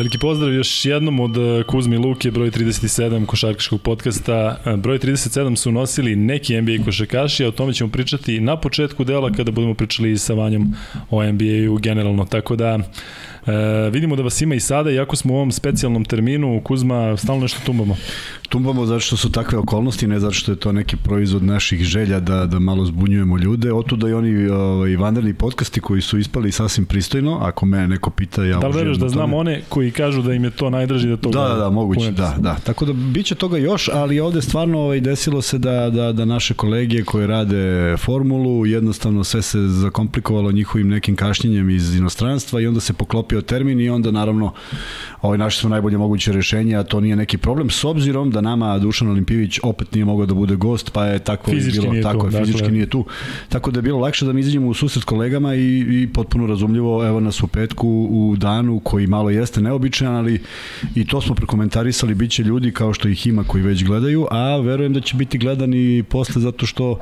Veliki pozdrav još jednom od e, Kuzmi Luke, broj 37 košarkaškog podcasta. E, broj 37 su nosili neki NBA košarkaši, a o tome ćemo pričati na početku dela kada budemo pričali sa Vanjom o NBA-u generalno. Tako da E, vidimo da vas ima i sada, iako smo u ovom specijalnom terminu, Kuzma, stalno nešto tumbamo. Tumbamo zato što su takve okolnosti, ne zato što je to neki proizvod naših želja da, da malo zbunjujemo ljude. Otuda i oni ovaj, vanredni podcasti koji su ispali sasvim pristojno, ako me neko pita, ja Da li veruješ da znam one koji kažu da im je to najdraži da to Da, da, da, moguće, da, da. Tako da biće toga još, ali ovde stvarno ovaj, desilo se da, da, da naše kolege koje rade formulu, jednostavno sve se zakomplikovalo njihovim nekim kašnjenjem iz inostranstva i onda se poklopio termin i onda naravno ovaj, našli smo najbolje moguće rešenje, a to nije neki problem, s obzirom da nama Dušan Olimpivić opet nije mogao da bude gost, pa je tako fizički bilo, nije tako tu, je, fizički dakle. nije tu. Tako da je bilo lakše da mi izađemo u susret kolegama i, i potpuno razumljivo, evo nas u petku u danu koji malo jeste neobičajan, ali i to smo prekomentarisali, bit će ljudi kao što ih ima koji već gledaju, a verujem da će biti gledani posle zato što uh,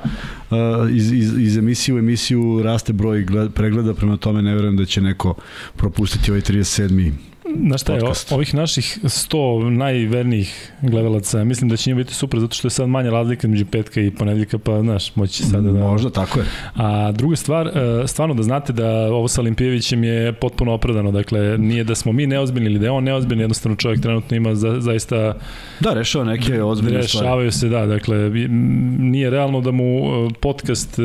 iz, iz, iz emisije u emisiju raste broj gled, pregleda, prema tome ne verujem da će neko propustiti ovaj 37. Znaš šta je, podcast. ovih naših 100 najvernijih gledalaca, mislim da će njima biti super zato što je sad manja razlika među petka i ponedeljka, pa znaš, moći će sada da... Možda, tako je. A druga stvar, e, stvarno da znate da ovo sa Olimpijevićem je potpuno opravdano, dakle nije da smo mi neozbiljni ili da je on neozbiljni, jednostavno čovjek trenutno ima za, zaista Da, rešava neke ozbiljne stvari. rešavaju se, da, dakle nije realno da mu e, podcast e,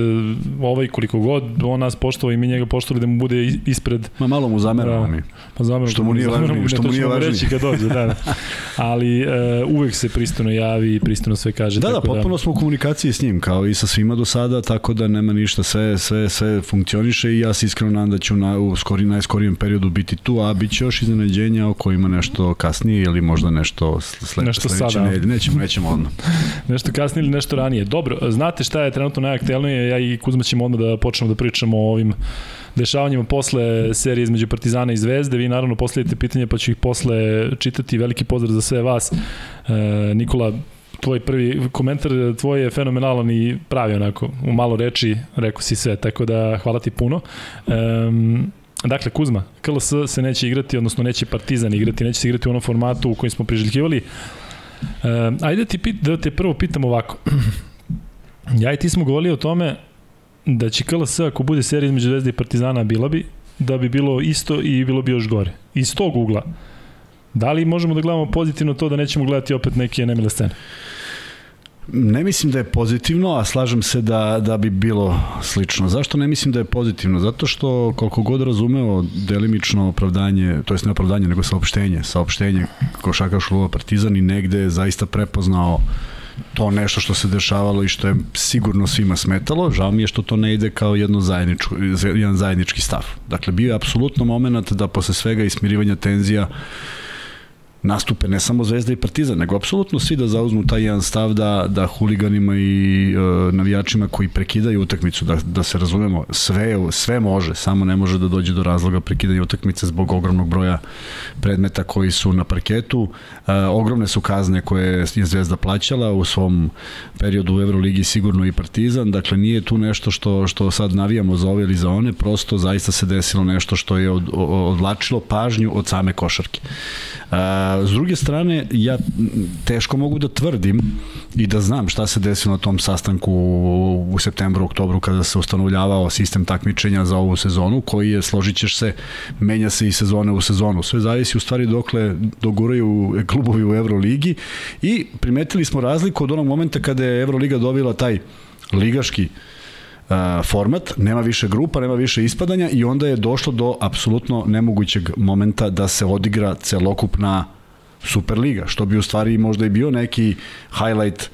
ovaj koliko god on nas poštovao i mi njega poštovali da mu bude ispred Ma malo mu zameramo Da. mi. Pa zamerom, Što mu nije važnije, ne, što to mu nije važnije. reći kad dođe, da, da. Ali e, uvek se pristojno javi i pristojno sve kaže. Da, da, tako potpuno smo u komunikaciji s njim, kao i sa svima do sada, tako da nema ništa, sve, sve, sve funkcioniše i ja se iskreno nadam da ću na, u skori, najskorijem periodu biti tu, a bit će još iznenađenja o kojima nešto kasnije ili možda nešto sle, Nešto sledeće sada. nedelje. Nećemo, nećemo odmah. Nešto kasnije ili nešto ranije. Dobro, znate šta je trenutno najaktuelnije? Ja i Kuzma ćemo odmah da počnemo da pričamo o ovim dešavanjima posle serije između Partizana i Zvezde. Vi naravno postavljate pitanje pa ću ih posle čitati. Veliki pozdrav za sve vas. E, Nikola, tvoj prvi komentar tvoj je fenomenalan i pravi onako, u malo reči rekao si sve, tako da hvala ti puno. Um, Dakle, Kuzma, KLS se neće igrati, odnosno neće Partizan igrati, neće se igrati u onom formatu u kojem smo priželjkivali. E, ajde ti, pit, da te prvo pitam ovako. ja i ti smo govorili o tome da će KLS ako bude serija između Zvezde i Partizana bila bi, da bi bilo isto i bilo bi još gore. Iz tog ugla. Da li možemo da gledamo pozitivno to da nećemo gledati opet neke nemile scene? Ne mislim da je pozitivno, a slažem se da, da bi bilo slično. Zašto ne mislim da je pozitivno? Zato što koliko god razumeo delimično opravdanje, to jest ne opravdanje, nego saopštenje, saopštenje košakaš kluba Partizan i negde je zaista prepoznao to nešto što se dešavalo i što je sigurno svima smetalo. Žao mi je što to ne ide kao jedno zajedničko, jedan zajednički stav. Dakle, bio je apsolutno moment da posle svega ismirivanja tenzija nastupe ne samo Zvezda i Partizan, nego apsolutno svi da zauzmu taj jedan stav da, da huliganima i e, navijačima koji prekidaju utakmicu, da, da se razumemo, sve, sve može, samo ne može da dođe do razloga prekidanja utakmice zbog ogromnog broja predmeta koji su na parketu. E, ogromne su kazne koje je Zvezda plaćala u svom periodu u Euroligi sigurno i Partizan, dakle nije tu nešto što, što sad navijamo za ove ili za one, prosto zaista se desilo nešto što je od, odlačilo pažnju od same košarke. S druge strane, ja teško mogu da tvrdim i da znam šta se desilo na tom sastanku u septembru, oktobru kada se ustanovljavao sistem takmičenja za ovu sezonu, koji je, složit ćeš se, menja se i sezone u sezonu. Sve zavisi u stvari dokle doguraju klubovi u Euroligi i primetili smo razliku od onog momenta kada je Euroliga dobila taj ligaški format, nema više grupa, nema više ispadanja i onda je došlo do apsolutno nemogućeg momenta da se odigra celokupna Superliga, što bi u stvari možda i bio neki highlight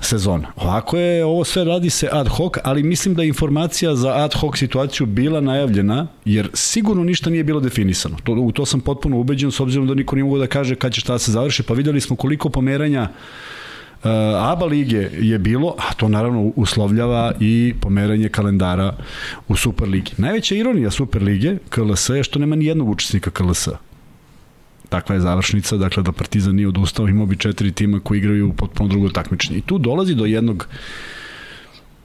sezona. Ovako je, ovo sve radi se ad hoc, ali mislim da je informacija za ad hoc situaciju bila najavljena, jer sigurno ništa nije bilo definisano. To, u to sam potpuno ubeđen, s obzirom da niko nije mogu da kaže kad će šta se završi, pa videli smo koliko pomeranja Uh, ABA lige je bilo, a to naravno uslovljava i pomeranje kalendara u Superligi. Najveća ironija Superlige KLS je što nema ni jednog učesnika KLS. Takva je završnica, dakle da Partizan nije odustao, imao bi četiri tima koji igraju potpuno drugo takmičenje. I tu dolazi do jednog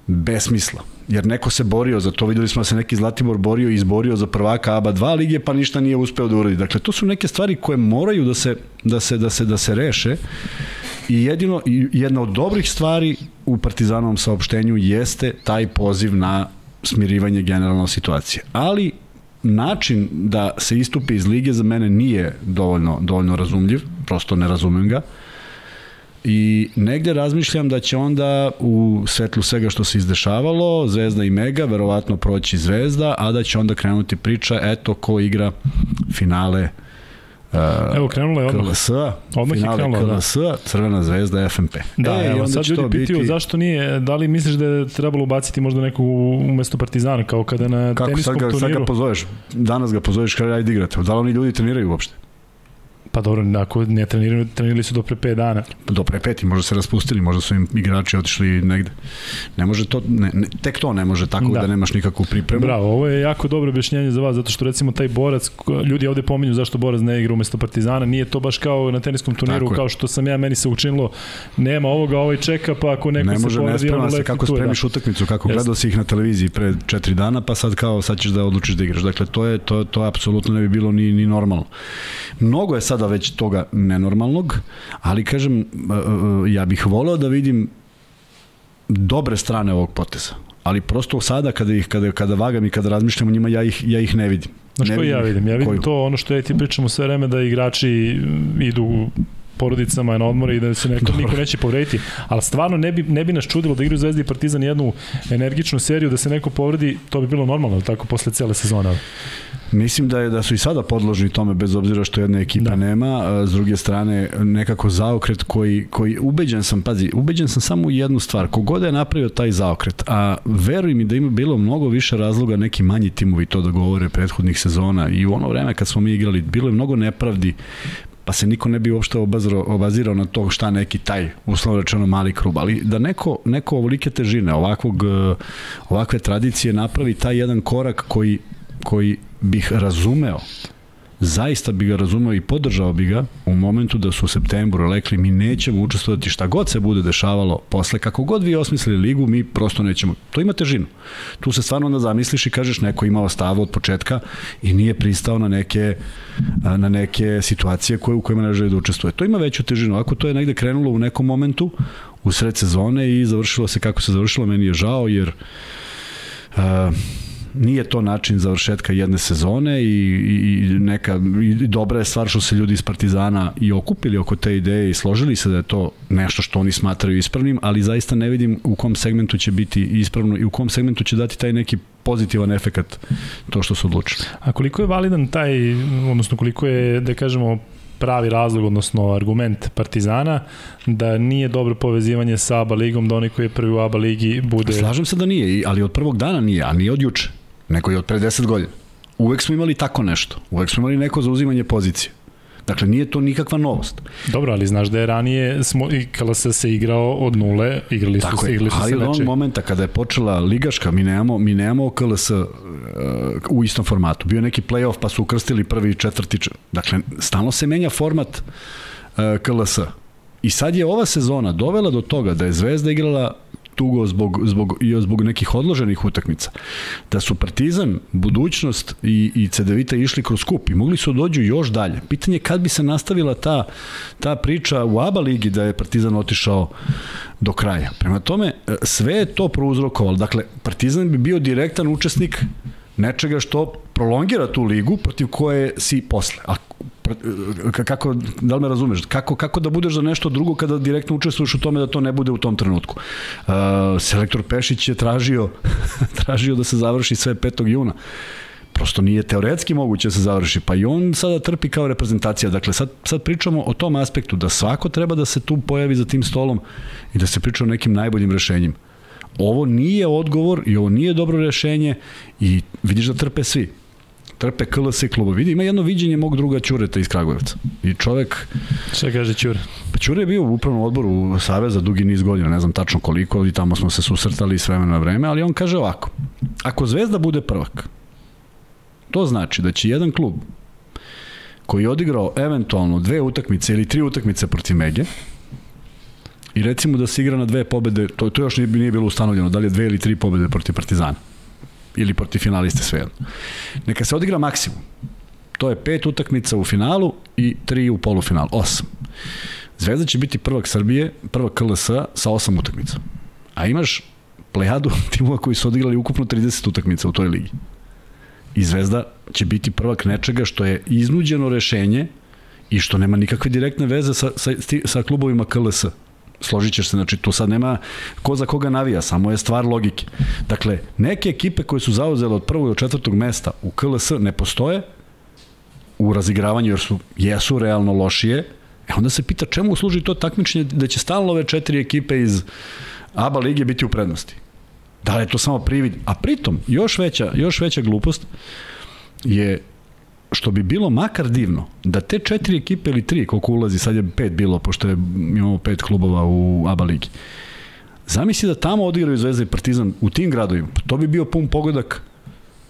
besmisla. jer neko se borio za to, videli smo da se neki Zlatibor borio i izborio za prvaka ABA 2 lige, pa ništa nije uspeo da uradi. Dakle, to su neke stvari koje moraju da se, da se, da se, da se reše i jedino, jedna od dobrih stvari u Partizanovom saopštenju jeste taj poziv na smirivanje generalno situacije. Ali način da se istupi iz lige za mene nije dovoljno, dovoljno razumljiv, prosto ne razumem ga. I negde razmišljam da će onda u svetlu svega što se izdešavalo, Zvezda i Mega, verovatno proći Zvezda, a da će onda krenuti priča, eto ko igra finale Uh, Evo krenula je odmah. KLS, odmah finale je krenula, KLS, da. Crvena zvezda, FMP. Da, e, evo, sad ljudi pitaju biti... zašto nije, da li misliš da je trebalo ubaciti možda neku umesto Partizana, kao kada na Kako, teniskom sad ga, turniru? Sad ga pozoveš, danas ga pozoveš kada ajde igrate. Da li oni ljudi treniraju uopšte? Pa dobro, ako ne trenirali, trenirali su do pre 5 dana. Do pre 5, možda se raspustili, možda su im igrači otišli negde. Ne može to, ne, ne, tek to ne može tako da. da nemaš nikakvu pripremu. Bravo, ovo je jako dobro objašnjenje za vas, zato što recimo taj borac, ljudi ovde pominju zašto borac ne igra umesto Partizana, nije to baš kao na teniskom turniru, kao što sam ja, meni se učinilo, nema ovoga, ovaj čeka, pa ako neko ne može, se povredi, ne se kako tu spremiš da. utakmicu, kako Jeste. gledao si ih na televiziji pre 4 dana, pa sad kao sad ćeš da odlučiš da igraš. Dakle, to je, to, to apsolutno ne bi bilo ni, ni normalno. Mnogo je sada već toga nenormalnog, ali kažem, e, e, ja bih voleo da vidim dobre strane ovog poteza. Ali prosto sada kada ih kada kada vagam i kada razmišljam o njima ja ih ja ih ne vidim. Znaš ne koji ja vidim? Ja vidim koju? to ono što ja ti pričamo sve vreme da igrači idu porodicama na odmore i da se neko, niko neće povrediti. Ali stvarno ne bi, ne bi nas čudilo da igraju Zvezda i Partizan jednu energičnu seriju, da se neko povredi, to bi bilo normalno, tako posle cele sezone. Mislim da je da su i sada podložni tome bez obzira što jedne ekipe da. nema, s druge strane nekako zaokret koji koji ubeđen sam, pazi, ubeđen sam samo u jednu stvar. Kogod je napravio taj zaokret, a veruj mi da ima bilo mnogo više razloga neki manji timovi to da govore prethodnih sezona i u ono vreme kad smo mi igrali bilo je mnogo nepravdi pa se niko ne bi uopšte obazirao, obazirao na to šta neki taj, uslovno rečeno, mali krug. Ali da neko, neko ovolike težine, ovakvog, ovakve tradicije napravi taj jedan korak koji, koji bih razumeo zaista bi ga razumeo i podržao bi ga u momentu da su u septembru rekli mi nećemo učestvovati šta god se bude dešavalo posle, kako god vi osmislili ligu, mi prosto nećemo. To ima težinu. Tu se stvarno onda zamisliš i kažeš neko imao stav od početka i nije pristao na neke, na neke situacije koje, u kojima ne želi da učestvuje. To ima veću težinu. Ako to je negde krenulo u nekom momentu, u sred sezone i završilo se kako se završilo, meni je žao jer uh, nije to način završetka jedne sezone i, i neka i dobra je stvar što se ljudi iz Partizana i okupili oko te ideje i složili se da je to nešto što oni smatraju ispravnim, ali zaista ne vidim u kom segmentu će biti ispravno i u kom segmentu će dati taj neki pozitivan efekat to što su odlučili. A koliko je validan taj, odnosno koliko je, da kažemo, pravi razlog, odnosno argument Partizana, da nije dobro povezivanje sa ABA ligom, da onaj koji je prvi u ABA ligi bude... Slažem se da nije, ali od prvog dana nije, a nije od juče neko je od pre 10 godina. Uvek smo imali tako nešto. Uvek smo imali neko zauzimanje pozicije. Dakle, nije to nikakva novost. Dobro, ali znaš da je ranije smo, i kada se se igrao od nule, igrali su, Tako se, igrali su ali se od onog momenta kada je počela ligaška, mi nemamo, mi nemamo KLS uh, u istom formatu. Bio neki play-off pa su ukrstili prvi i četvrti. Dakle, stalno se menja format uh, KLS. I sad je ova sezona dovela do toga da je Zvezda igrala tugo zbog, zbog, i zbog nekih odloženih utakmica. Da su Partizan, budućnost i, i Cedevita išli kroz kup i mogli su da dođu još dalje. Pitanje je kad bi se nastavila ta, ta priča u ABA ligi da je Partizan otišao do kraja. Prema tome, sve je to prouzrokovalo. Dakle, Partizan bi bio direktan učesnik nečega što prolongira tu ligu protiv koje si posle. A kako, da li me razumeš, kako, kako da budeš za nešto drugo kada direktno učestvuješ u tome da to ne bude u tom trenutku. Uh, selektor Pešić je tražio, tražio da se završi sve 5. juna prosto nije teoretski moguće da se završi, pa i on sada trpi kao reprezentacija. Dakle, sad, sad pričamo o tom aspektu da svako treba da se tu pojavi za tim stolom i da se priča o nekim najboljim rešenjima. Ovo nije odgovor i ovo nije dobro rešenje i vidiš da trpe svi trpe KLS kluba. Vidi, ima jedno viđenje mog druga Ćureta iz Kragujevca. I čovek... Šta kaže Ćure? Pa Ćure je bio u upravnom odboru Saveza dugi niz godina, ne znam tačno koliko, ali tamo smo se susretali s vremena na vreme, ali on kaže ovako, ako Zvezda bude prvak, to znači da će jedan klub koji je odigrao eventualno dve utakmice ili tri utakmice protiv Mege, i recimo da se igra na dve pobede, to, to još nije, nije bilo ustanovljeno, da li je dve ili tri pobede protiv Partizana ili protiv finaliste svejedno. Neka se odigra maksimum. To je pet utakmica u finalu i tri u polufinalu, osam. Zvezda će biti prvak Srbije, prvak KLS sa osam utakmica. A imaš plejadu timova koji su odigrali ukupno 30 utakmica u toj ligi. I Zvezda će biti prvak nečega što je iznuđeno rešenje i što nema nikakve direktne veze sa, sa, sa klubovima KLS. Složit ćeš se, znači tu sad nema ko za koga navija, samo je stvar logike. Dakle, neke ekipe koje su zauzele od prvog do četvrtog mesta u KLS ne postoje u razigravanju jer su, jesu realno lošije, e onda se pita čemu služi to takmičenje da će stalno ove četiri ekipe iz ABA lige biti u prednosti. Da li je to samo privid? A pritom, još veća, još veća glupost je što bi bilo makar divno, da te četiri ekipe ili tri, koliko ulazi, sad je pet bilo, pošto je, imamo pet klubova u ABA ligi. Zamisli da tamo odigraju Zvezda i Partizan u tim gradovima. To bi bio pun pogodak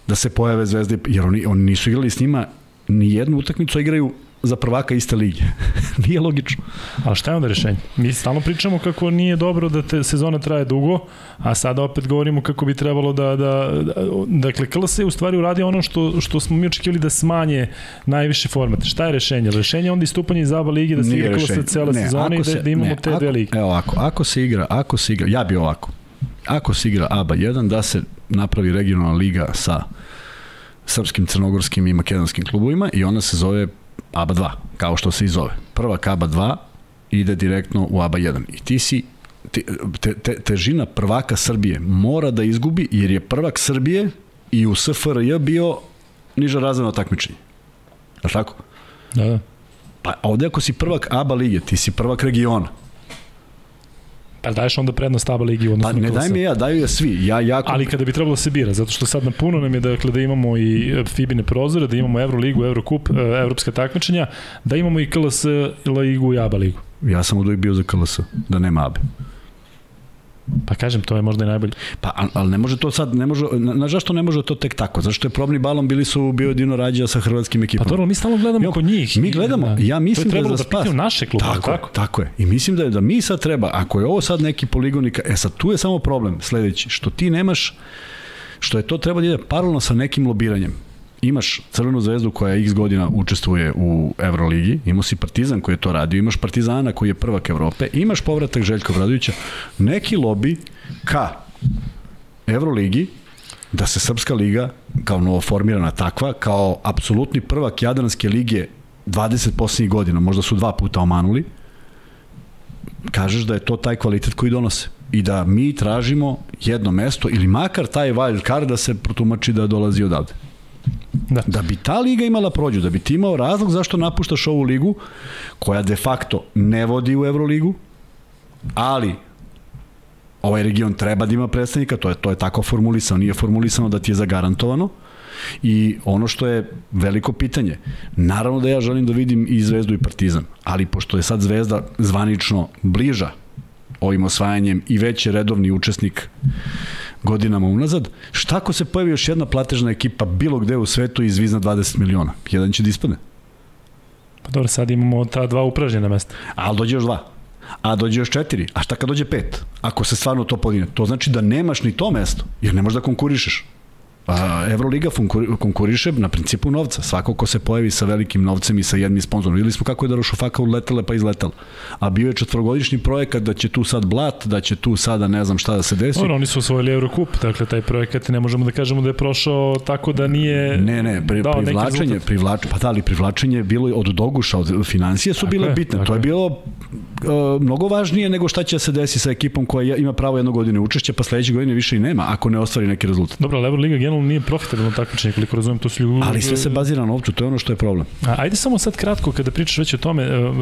da se pojave Zvezda, jer oni, oni nisu igrali s njima ni jednu utakmicu, igraju za prvaka iste lige. nije logično. A šta je onda rešenje? Mi stalno pričamo kako nije dobro da te sezona traje dugo, a sada opet govorimo kako bi trebalo da, da, da dakle, KLS je u stvari uradio ono što, što smo mi očekivali da smanje najviše formate. Šta je rešenje? Rešenje je onda istupanje iz ABA lige da se igra KLS cele ne, sezone i da, da imamo ne, te dve lige. Evo ovako, ako se igra, ako se igra, ja bi ovako, ako se igra ABA 1, da se napravi regionalna liga sa srpskim, crnogorskim i makedonskim klubovima i ona se zove ABA 2, kao što se i zove. Prva ABA 2 ide direktno u ABA 1 i ti si te, te, te, težina prvaka Srbije mora da izgubi jer je prvak Srbije i u SFRJ bio niža razredno takmičenje. Je tako? Da, da. Pa ovde ako si prvak ABA lige, ti si prvak regiona. Pa daješ onda prednost ABA ligi u odnosu pa, ne daj mi ja, daju je svi. Ja, jako... Ali kada bi trebalo da se bira, zato što sad na puno nam je dakle, da imamo i e, Fibine prozore, da imamo Euroligu, Eurocup, e, evropska takmičenja, da imamo i KLS ligu i ABA ligu. Ja sam uvijek bio za KLS, da nema ABA. Pa kažem, to je možda i najbolje. Pa, ali ne može to sad, ne može, na, na zašto ne može to tek tako? Zašto je probni balon bili su bio Dino Rađa sa hrvatskim ekipom. Pa dobro, mi stalno gledamo kod njih. Mi gledamo, da. ja mislim da je za spas. da naše klube, tako, tako? Tako je. I mislim da je da mi sad treba, ako je ovo sad neki poligonika, e sad tu je samo problem sledeći, što ti nemaš, što je to treba da ide paralelno sa nekim lobiranjem imaš Crvenu zvezdu koja x godina učestvuje u Euroligi, imao si Partizan koji je to radio, imaš Partizana koji je prvak Evrope, imaš povratak Željka Obradovića, neki lobi ka Euroligi da se Srpska liga kao novoformirana takva, kao apsolutni prvak Jadranske lige 20 posljednjih godina, možda su dva puta omanuli, kažeš da je to taj kvalitet koji donose i da mi tražimo jedno mesto ili makar taj wild card da se protumači da dolazi odavde. Da. da bi ta liga imala prođu, da bi ti imao razlog zašto napuštaš ovu ligu, koja de facto ne vodi u Euroligu, ali ovaj region treba da ima predstavnika, to je, to je tako formulisano, nije formulisano da ti je zagarantovano, I ono što je veliko pitanje, naravno da ja želim da vidim i Zvezdu i Partizan, ali pošto je sad Zvezda zvanično bliža ovim osvajanjem i već je redovni učesnik godinama unazad. Šta ako se pojavi još jedna platežna ekipa bilo gde u svetu i izvizna 20 miliona? Jedan će da ispadne. Pa dobro, sad imamo ta dva upražnjena mesta. Ali dođe još dva. A dođe još četiri. A šta kad dođe pet? Ako se stvarno to podine. To znači da nemaš ni to mesto, jer ne možeš da konkurišeš. A, Euroliga konkuriše na principu novca. Svako ko se pojavi sa velikim novcem i sa jednim sponzorom. Videli smo kako je Darušofaka uletela pa izletela. A bio je četvrogodišnji projekat da će tu sad blat, da će tu sada ne znam šta da se desi. Ono, oni su osvojili Eurocup, dakle taj projekat ne možemo da kažemo da je prošao tako da nije Ne, ne, pri, privlačenje, privlač, pa da li privlačenje je bilo od doguša, od financije su tako bile je, bitne. To je bilo uh, mnogo važnije nego šta će se desi sa ekipom koja ima pravo jedno godine učešća, pa sledeće godine više i nema, ako ne ostvari neki rezultat. Dobro, Euroliga generalno nije profitabilno takmičenje, koliko razumem, to su ljudi... Ali sve se bazira na novcu, to je ono što je problem. A, ajde samo sad kratko, kada pričaš već o tome, uh,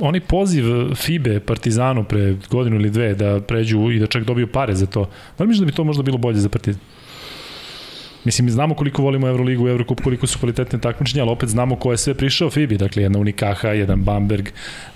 onaj poziv FIBE Partizanu pre godinu ili dve da pređu i da čak dobiju pare za to, da li da bi to možda bilo bolje za Partizan? Mislim, znamo koliko volimo Euroligu, Eurocup, koliko su kvalitetne takmičenja, ali opet znamo ko je sve prišao FIBI, dakle jedna Unikaha, jedan Bamberg,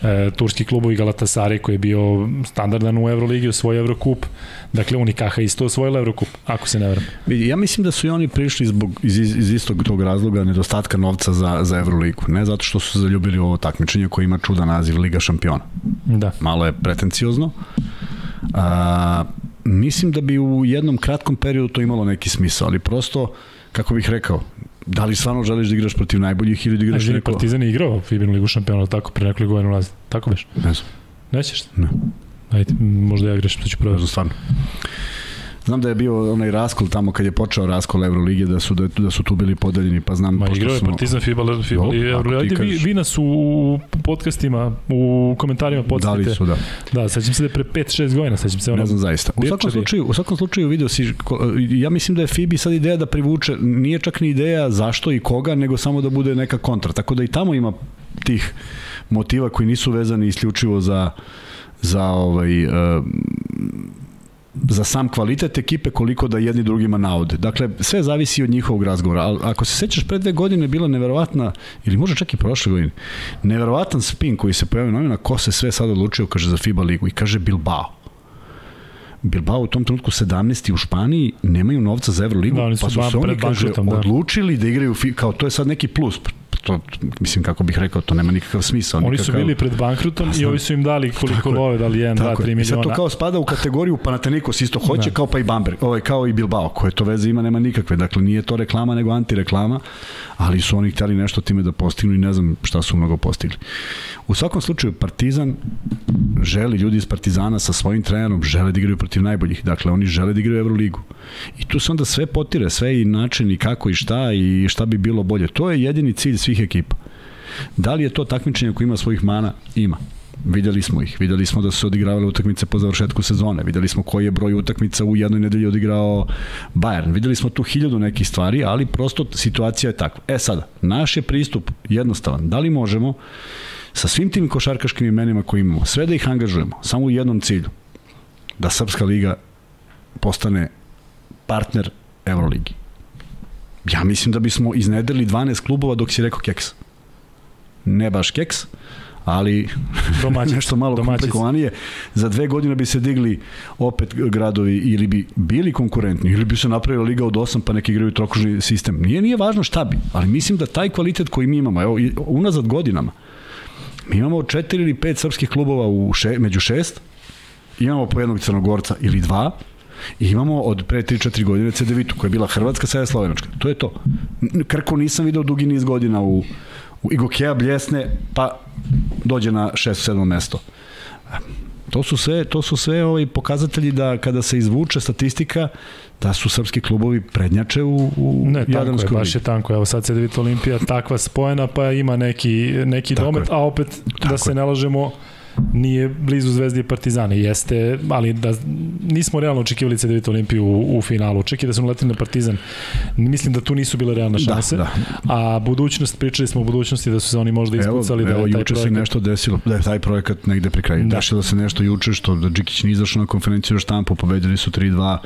e, turski klubovi Galatasaray koji je bio standardan u Euroligi, osvojio Eurocup, dakle Unikaha isto osvojila Eurocup, ako se ne veram. Ja mislim da su i oni prišli zbog, iz, iz istog tog razloga nedostatka novca za, za Euroligu, ne zato što su zaljubili ovo takmičenje koje ima čudan naziv Liga šampiona. Da. Malo je pretenciozno. A, mislim da bi u jednom kratkom periodu to imalo neki smisao, ali prosto, kako bih rekao, da li stvarno želiš da igraš protiv najboljih ili da igraš neko... Partizan je igrao Fibinu ligu šampiona, tako, pre nekoliko godina ulaziti. Tako biš? Ne znam. Nećeš? Ne. Ajde, možda ja grešim, to ću Ne prvo. znam, stvarno. Znam da je bio onaj raskol tamo kad je počeo raskol Evrolige, da su, da, da su tu bili podeljeni, pa znam... Ma pošto igrao je smo- Partizan, FIBA, FIBA Dobro, i ti Ajde, vi, kažeš. vi nas u, podcastima, u komentarima Da podsjetite. li su, da. Da, sećam se da je pre 5-6 godina, sećam se ono... Ne znam zaista. U svakom slučaju, u svakom slučaju video si ja mislim da je Fibi sad ideja da privuče, nije čak ni ideja zašto i koga, nego samo da bude neka kontra. Tako da i tamo ima tih motiva koji nisu vezani isključivo za za ovaj uh, za sam kvalitet ekipe koliko da jedni drugima naude. Dakle, sve zavisi od njihovog razgovora. Ali ako se sećaš, pre dve godine bila neverovatna, ili možda čak i prošle godine, neverovatan spin koji se pojavio novina, ko se sve sad odlučio, kaže, za FIBA ligu i kaže Bilbao. Bilbao u tom trenutku 17. u Španiji nemaju novca za Euroligu, Da, pa su se oni kaže, da. odlučili da igraju, kao to je sad neki plus, to, mislim kako bih rekao, to nema nikakav smisla. Oni nikakav... su bili pred bankrutom i ovi su im dali koliko love, dali 1, 2, Tako 3 je. I sad to miliona. kao spada u kategoriju Panathinaikos isto hoće, Da. kao pa i Bamberg, ovaj, kao i Bilbao, koje to veze ima, nema nikakve. Dakle, nije to reklama, nego antireklama, ali su oni htjeli nešto time da postignu i ne znam šta su mnogo postigli. U svakom slučaju, Partizan želi, ljudi iz Partizana sa svojim trenerom žele da igraju protiv najboljih. Dakle, oni žele da igraju Euroligu. I tu se onda sve potire, sve i način i kako i šta i šta bi bilo bolje. To je jedini cilj svih ekipa. Da li je to takmičenje koje ima svojih mana? Ima. Videli smo ih. Videli smo da su se odigravale utakmice po završetku sezone. Videli smo koji je broj utakmica u jednoj nedelji odigrao Bayern. Videli smo tu hiljadu nekih stvari, ali prosto situacija je takva. E sada, naš je pristup jednostavan. Da li možemo sa svim tim košarkaškim imenima koje imamo, sve da ih angažujemo, samo u jednom cilju, da Srpska liga postane partner Euroligi. Ja mislim da bismo iznedrili 12 klubova dok si rekao keks. Ne baš keks, ali Domaćica. nešto malo Domaćica. komplikovanije. Za dve godine bi se digli opet gradovi ili bi bili konkurentni ili bi se napravila liga od osam pa neki igraju trokružni sistem. Nije nije važno šta bi, ali mislim da taj kvalitet koji mi imamo, evo unazad godinama, mi imamo četiri ili pet srpskih klubova u še, među šest, imamo po jednog crnogorca ili dva, I imamo od pre 3-4 godine CDVitu, koja je bila Hrvatska, sada je Slovenačka. To je to. Krko nisam video dugi niz godina u, u Igokeja bljesne, pa dođe na 6-7 mesto. To su sve, to su sve ovaj pokazatelji da kada se izvuče statistika da su srpski klubovi prednjače u, u Ne, Jadranskoj baš ligi. je tanko. Evo sad se Devita Olimpija takva spojena, pa ima neki, neki Tako domet, je. a opet da Tako se je. ne lažemo, nije blizu Zvezdi i Partizana. Jeste, ali da nismo realno očekivali CDVita Olimpiju u, u finalu. Očekivali da su letili na Partizan. Mislim da tu nisu bile realne šanse. Da, da. A budućnost, pričali smo o budućnosti da su se oni možda ispucali evo, da evo taj juče se projekat... nešto desilo, da je taj projekat negde pri kraju. Da. Da. Dešilo se nešto juče, što da Džikić nije izašao na konferenciju za štampu, pobedili su 3-2,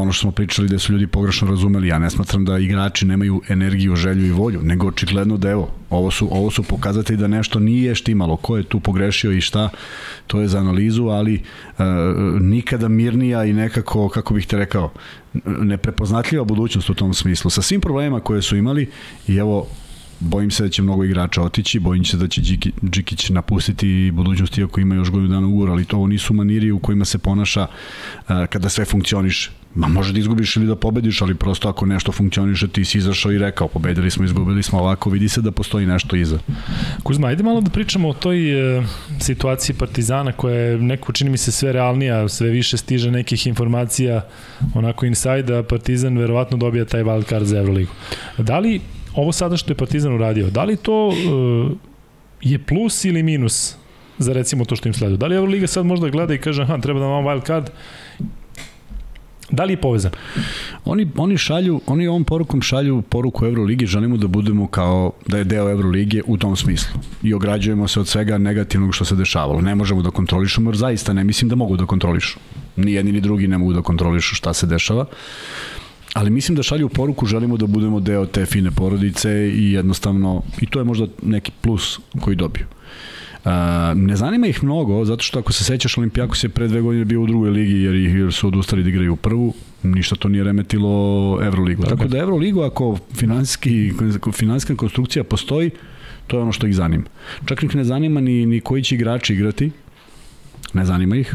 ono što smo pričali da su ljudi pogrešno razumeli, ja ne smatram da igrači nemaju energiju, želju i volju, nego očigledno da evo, ovo su, ovo su pokazatelji da nešto nije štimalo, ko je tu pogrešio i šta, to je za analizu, ali e, nikada mirnija i nekako, kako bih te rekao, neprepoznatljiva budućnost u tom smislu, sa svim problemima koje su imali i evo, bojim se da će mnogo igrača otići, bojim se da će Điki, Džikić napustiti budućnost iako ima još godinu dana ugovor, ali to ovo nisu maniri u kojima se ponaša uh, kada sve funkcioniše. Ma može da izgubiš ili da pobediš, ali prosto ako nešto funkcioniše, ti si izašao i rekao, pobedili smo, izgubili smo, ovako vidi se da postoji nešto iza. Kuzma, ajde malo da pričamo o toj e, situaciji Partizana koja je neko, čini mi se, sve realnija, sve više stiže nekih informacija onako inside, da Partizan verovatno dobija taj wild card za Euroligu. Da li ovo sada što je Partizan uradio, da li to e, je plus ili minus za recimo to što im sleduje? Da li Euroliga sad možda gleda i kaže, aha, treba da vam wild card, Da li je povezan? Oni, oni šalju, oni ovom porukom šalju poruku Euroligi, želimo da budemo kao da je deo Euroligije u tom smislu. I ograđujemo se od svega negativnog što se dešavalo. Ne možemo da kontrolišemo, jer zaista ne mislim da mogu da kontrolišu. Ni jedni ni drugi ne mogu da kontrolišu šta se dešava. ali mislim da šalju poruku, želimo da budemo deo te fine porodice i jednostavno, i to je možda neki plus koji dobiju. Ne zanima ih mnogo, zato što ako se sećaš, Olimpijakos je pre dve godine bio u drugoj ligi jer, jer su odustali da igraju u prvu, ništa to nije remetilo Euroligu. Tako, Tako da Euroligu, ako finansijski, finansijska konstrukcija postoji, to je ono što ih zanima. Čak ih ne zanima ni, ni koji će igrači igrati, ne zanima ih.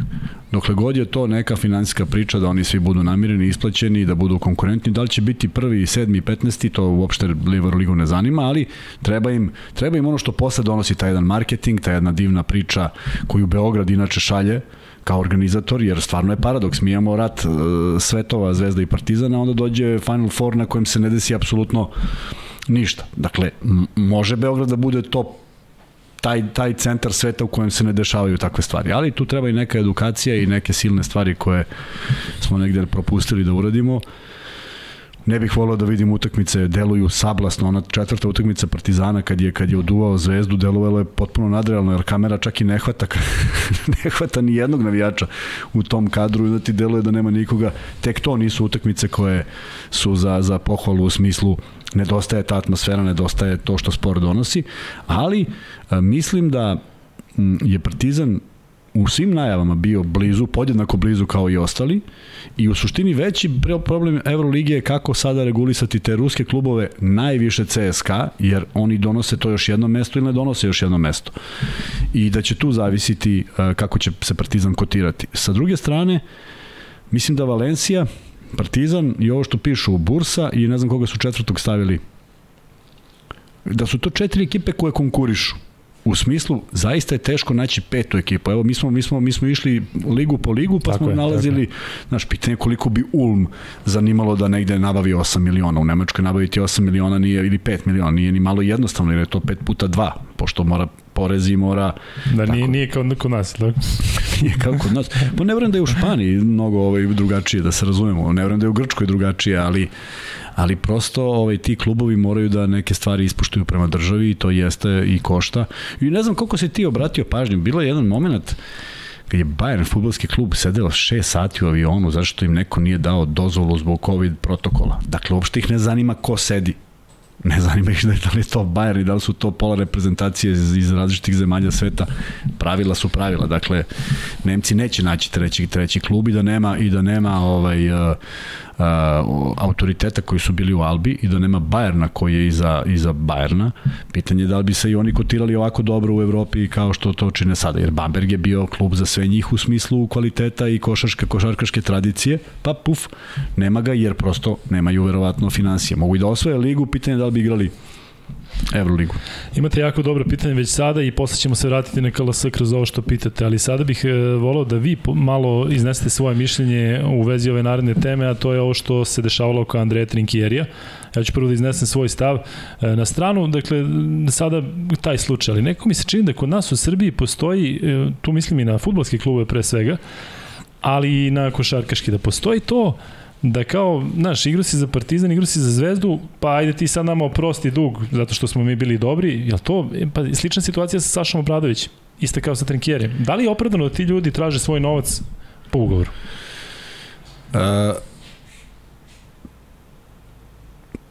Dokle god je to neka finansijska priča da oni svi budu namireni, isplaćeni, da budu konkurentni, da li će biti prvi, sedmi, petnesti, to uopšte Liver Ligu ne zanima, ali treba im, treba im ono što posle donosi taj jedan marketing, ta jedna divna priča koju Beograd inače šalje, kao organizator, jer stvarno je paradoks. Mi imamo rat uh, svetova, Zvezda i Partizana, onda dođe Final Four na kojem se ne desi apsolutno ništa. Dakle, može Beograd da bude top taj, taj centar sveta u kojem se ne dešavaju takve stvari. Ali tu treba i neka edukacija i neke silne stvari koje smo negde propustili da uradimo. Ne bih volio da vidim utakmice deluju sablasno, ona četvrta utakmica Partizana kad je kad je oduvao Zvezdu, delovalo je potpuno nadrealno jer kamera čak i ne hvata ne hvata ni jednog navijača u tom kadru i da ti deluje da nema nikoga. Tek to nisu utakmice koje su za za pohvalu u smislu nedostaje ta atmosfera, nedostaje to što sport donosi, ali a, mislim da je Partizan u svim najavama bio blizu, podjednako blizu kao i ostali i u suštini veći problem Evrolige je kako sada regulisati te ruske klubove najviše CSKA, jer oni donose to još jedno mesto ili ne donose još jedno mesto. I da će tu zavisiti kako će se Partizan kotirati. Sa druge strane, mislim da Valencija Partizan i ovo što pišu Bursa i ne znam koga su četvrtog stavili. Da su to četiri ekipe koje konkurišu u smislu zaista je teško naći petu ekipu. Evo mi smo mi smo mi smo išli ligu po ligu pa tako smo je, nalazili naš pitanje koliko bi Ulm zanimalo da negde nabavi 8 miliona. U Nemačkoj nabaviti 8 miliona nije ili 5 miliona, nije ni malo jednostavno jer je to 5 puta 2, pošto mora porezi mora... Da, nije, nije kao kod nas, tako? nije kao kod nas. Pa ne vrem da je u Španiji mnogo ovaj, drugačije, da se razumemo. Ne vrem da je u Grčkoj drugačije, ali ali prosto ovaj, ti klubovi moraju da neke stvari ispuštuju prema državi i to jeste i košta. I ne znam koliko se ti obratio pažnju, bilo je jedan moment kad je Bayern futbolski klub sedela 6 sati u avionu zašto im neko nije dao dozvolu zbog COVID protokola. Dakle, uopšte ih ne zanima ko sedi ne zanima ih da li je to Bayern i da li su to pola reprezentacije iz, različitih zemalja sveta. Pravila su pravila. Dakle, Nemci neće naći treći, treći klub i da nema, i da nema ovaj, uh, autoriteta koji su bili u Albi i da nema Bajerna koji je iza, iza Bajerna, pitanje je da li bi se i oni kotirali ovako dobro u Evropi kao što to čine sada, jer Bamberg je bio klub za sve njih u smislu kvaliteta i košarka, košarkaške tradicije, pa puf, nema ga jer prosto nemaju verovatno financije. Mogu i da osvoje ligu, pitanje je da li bi igrali Euroligu. Imate jako dobro pitanje već sada i posle ćemo se vratiti na KLS kroz ovo što pitate, ali sada bih e, volao da vi malo iznesete svoje mišljenje u vezi ove naredne teme, a to je ovo što se dešavalo oko Andreja Trinkjerija. Ja ću prvo da iznesem svoj stav e, na stranu, dakle, sada taj slučaj, ali neko mi se čini da kod nas u Srbiji postoji, e, tu mislim i na futbolske klube pre svega, ali i na košarkaški, da postoji to da kao, znaš, igru si za Partizan, igru si za Zvezdu, pa ajde ti sad nama oprosti dug, zato što smo mi bili dobri, jel to, e, pa slična situacija sa Sašom Obradovićem, ista kao sa Trinkjerijem. Da li je opravdano da ti ljudi traže svoj novac po ugovoru? Uh,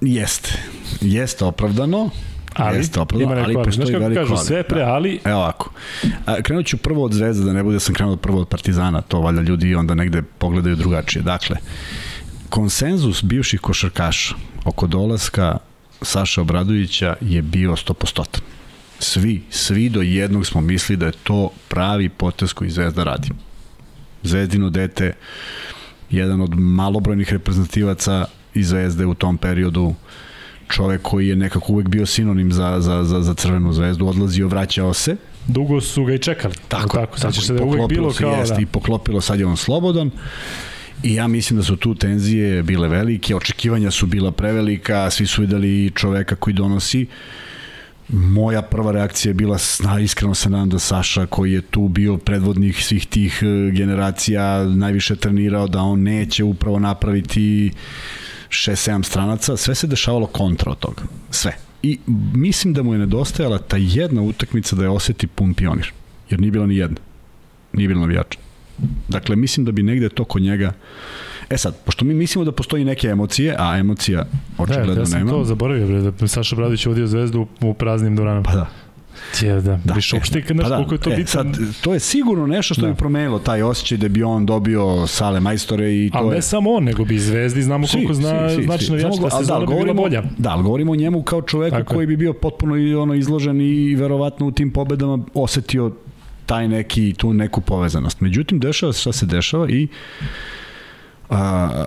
jeste. Jeste opravdano. Ali, Jeste opravdano, ali postoji Znaš kako kažu, sve pre, da. ali... Evo ovako. A, krenut ću prvo od Zvezda, da ne bude da sam krenuo prvo od Partizana, to valjda ljudi onda negde pogledaju drugačije. Dakle, konsenzus bivših košarkaša oko dolaska Saša Obradovića je bio 100%. Svi, svi do jednog smo mislili da je to pravi potes koji Zvezda radi. Zvezdino dete, jedan od malobrojnih reprezentativaca iz Zvezde u tom periodu, čovek koji je nekako uvek bio sinonim za, za, za, za Crvenu zvezdu, odlazio, vraćao se. Dugo su ga i čekali. Tako, tako, tako se da uvek bilo kao jest, da. I poklopilo, sad je on slobodan. I ja mislim da su tu tenzije bile velike, očekivanja su bila prevelika, svi su videli čoveka koji donosi. Moja prva reakcija je bila, na, iskreno se nadam da Saša koji je tu bio predvodnik svih tih e, generacija, najviše trenirao, da on neće upravo napraviti 6-7 stranaca, sve se dešavalo kontra od toga. Sve. I mislim da mu je nedostajala ta jedna utakmica da je oseti pun pionir. Jer nije bila ni jedna. Nije bila navijača. Dakle, mislim da bi negde to kod njega E sad, pošto mi mislimo da postoji neke emocije, a emocija očigledno da, ja sam nema. to zaboravio, bre, da Saša Bradović vodio zvezdu u praznim dvoranama. Pa da. Tije, da, da. Više uopšte kad znaš pa da. koliko je to e, bitno. Sad, to je sigurno nešto što da. bi promenilo taj osjećaj da bi on dobio sale majstore i to ali je... ne samo on, nego bi Zvezdi, znamo si, koliko zna, si, si, znači si. navijač da sezona da, bi bila bolja. Da, ali govorimo o njemu kao čoveku Tako koji bi bio potpuno i ono izložen i verovatno u tim pobedama osetio taj neki, tu neku povezanost. Međutim, dešava se šta se dešava i a,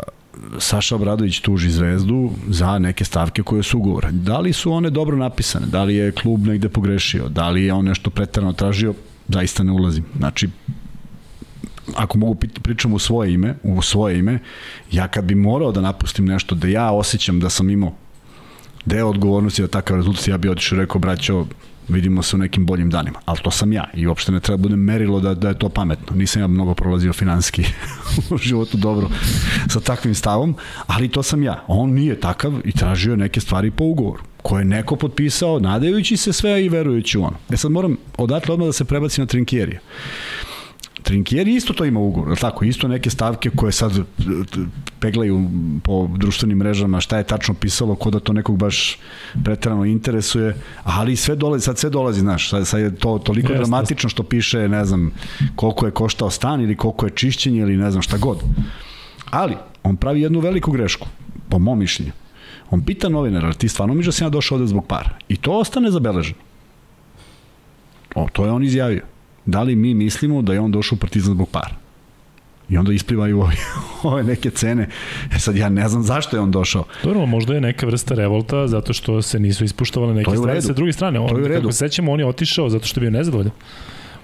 Saša Obradović tuži Zvezdu za neke stavke koje su ugovora. Da li su one dobro napisane? Da li je klub negde pogrešio? Da li je on nešto pretarano tražio? Zaista ne ulazim. Znači, ako mogu pričam u svoje ime, u svoje ime, ja kad bi morao da napustim nešto da ja osjećam da sam imao deo odgovornosti da takav rezultat, ja bi otišao i rekao, braćo, vidimo se u nekim boljim danima. Ali to sam ja i uopšte ne treba da budem merilo da, da je to pametno. Nisam ja mnogo prolazio finanski u životu dobro sa takvim stavom, ali to sam ja. On nije takav i tražio neke stvari po ugovoru koje je neko potpisao nadajući se sve i verujući u ono. E sad moram odatle odmah da se prebaci na Trinkjerija. Trinkieri isto to ima ugovor, tako, isto neke stavke koje sad peglaju po društvenim mrežama šta je tačno pisalo, ko da to nekog baš preterano interesuje, ali sve dolazi, sad sve dolazi, znaš, sad, sad je to toliko Jeste. dramatično što piše, ne znam, koliko je koštao stan ili koliko je čišćenje ili ne znam šta god. Ali, on pravi jednu veliku grešku, po mom mišljenju. On pita novinara, ti stvarno mi da sam ja došao ovde zbog para. I to ostane zabeleženo. O, to je on izjavio da li mi mislimo da je on došao u Partizan zbog para? I onda isplivaju ove, ove neke cene. E sad ja ne znam zašto je on došao. Dobro, možda je neka vrsta revolta zato što se nisu ispuštovale neke strane sa druge strane. On, to je. Kako sećamo, on je otišao zato što je bio nezadovoljan.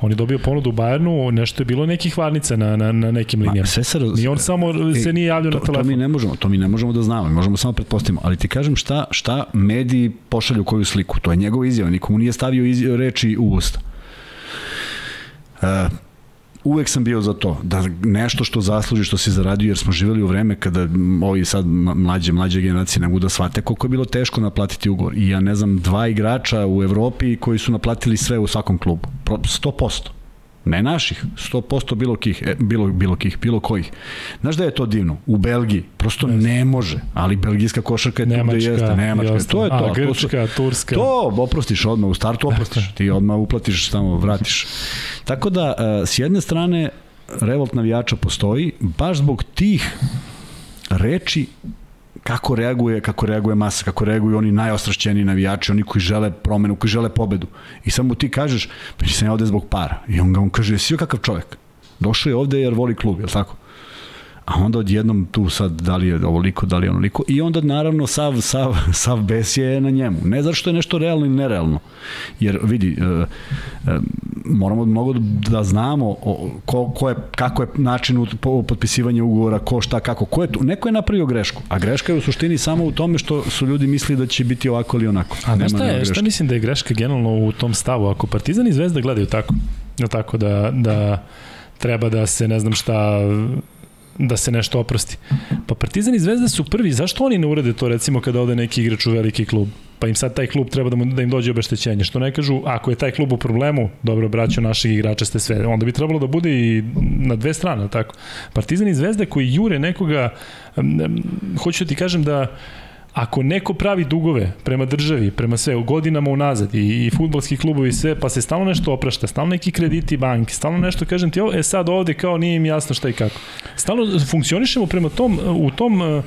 On je dobio ponudu u Bajernu, nešto je bilo nekih varnica na, na, na nekim linijama. sve se raz... I on samo e, se nije javljao to, na telefon. To mi ne možemo, to mi ne možemo da znamo, možemo samo pretpostavimo, ali ti kažem šta, šta mediji pošalju koju sliku, to je njegova izjava, nikomu nije stavio izjava, reči u usta. Uh, uvek sam bio za to, da nešto što zasluži, što si zaradio, jer smo živeli u vreme kada ovi sad mlađe, mlađe generacije ne mogu da shvate koliko je bilo teško naplatiti ugovor. I ja ne znam, dva igrača u Evropi koji su naplatili sve u svakom klubu. 100%. Ne naših, 100% bilo kih, e, bilo, bilo kih, bilo kojih. Znaš da je to divno? U Belgiji prosto yes. ne može, ali belgijska košarka je Nemačka, tu gde jeste. Nemačka, to je to. A, Grčka, to Turska. To oprostiš odmah, u startu oprostiš. Ti odmah uplatiš, tamo vratiš. Tako da, e, s jedne strane, revolt navijača postoji, baš zbog tih reči kako reaguje, kako reaguje masa, kako reaguju oni najostrašćeniji navijači, oni koji žele promenu, koji žele pobedu. I samo ti kažeš, pa sam ja ovde zbog para. I on ga on kaže, jesi kakav čovek? Došao je ovde jer voli klub, je li tako? A onda odjednom tu sad da li je ovoliko, da li je onoliko i onda naravno sav, sav, sav bes je na njemu. Ne zato što je nešto realno ili nerealno. Jer vidi, e, e, moramo mnogo da znamo ko, ko je, kako je način potpisivanja ugovora, ko šta, kako. Ko je tu? Neko je napravio grešku, a greška je u suštini samo u tome što su ljudi mislili da će biti ovako ili onako. A Nema šta, je, šta mislim da je greška generalno u tom stavu? Ako Partizan i Zvezda gledaju tako, tako da, da treba da se ne znam šta da se nešto oprosti. Pa Partizan i Zvezda su prvi, zašto oni ne urede to recimo kada ode neki igrač u veliki klub? Pa im sad taj klub treba da, mu, da im dođe obeštećenje. Što ne kažu, ako je taj klub u problemu, dobro, braćo naših igrača ste sve, onda bi trebalo da bude i na dve strane, tako. Partizan i Zvezda koji jure nekoga, hoću da ti kažem da ako neko pravi dugove prema državi, prema sve, u godinama unazad i, i futbolski klubovi sve, pa se stalno nešto oprašta, stalno neki krediti banke, stalno nešto, kažem ti, ovo, e sad ovde kao nije im jasno šta i kako. Stalno funkcionišemo prema tom, u tom uh,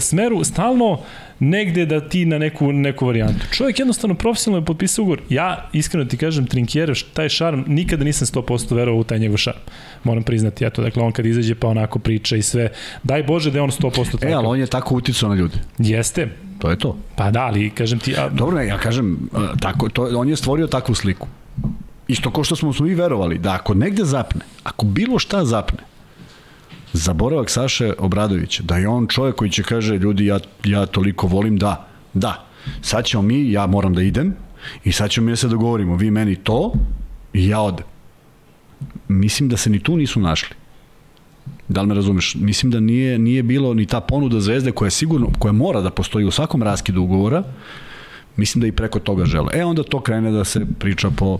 smeru, stalno negde da ti na neku, neku varijantu. Čovjek jednostavno profesionalno je potpisao ugovor. Ja, iskreno ti kažem, Trinkjere, taj šarm, nikada nisam 100% verovao u taj njegov šarm. Moram priznati, eto, dakle, on kad izađe pa onako priča i sve. Daj Bože da je on 100% tako. E, ali on je tako uticao na ljude. Jeste. To je to. Pa da, ali kažem ti... A... Dobro, ne, ja kažem, tako, to, on je stvorio takvu sliku. Isto ko što smo svi verovali, da ako negde zapne, ako bilo šta zapne, zaboravak Saše Obradovića, da je on čovjek koji će kaže, ljudi, ja, ja toliko volim, da, da, sad ćemo mi, ja moram da idem, i sad ćemo mi da se dogovorimo, vi meni to, i ja odem. Mislim da se ni tu nisu našli. Da li me razumeš? Mislim da nije, nije bilo ni ta ponuda zvezde koja je sigurno, koja mora da postoji u svakom raskidu ugovora, Mislim da i preko toga žele. E onda to krene da se priča po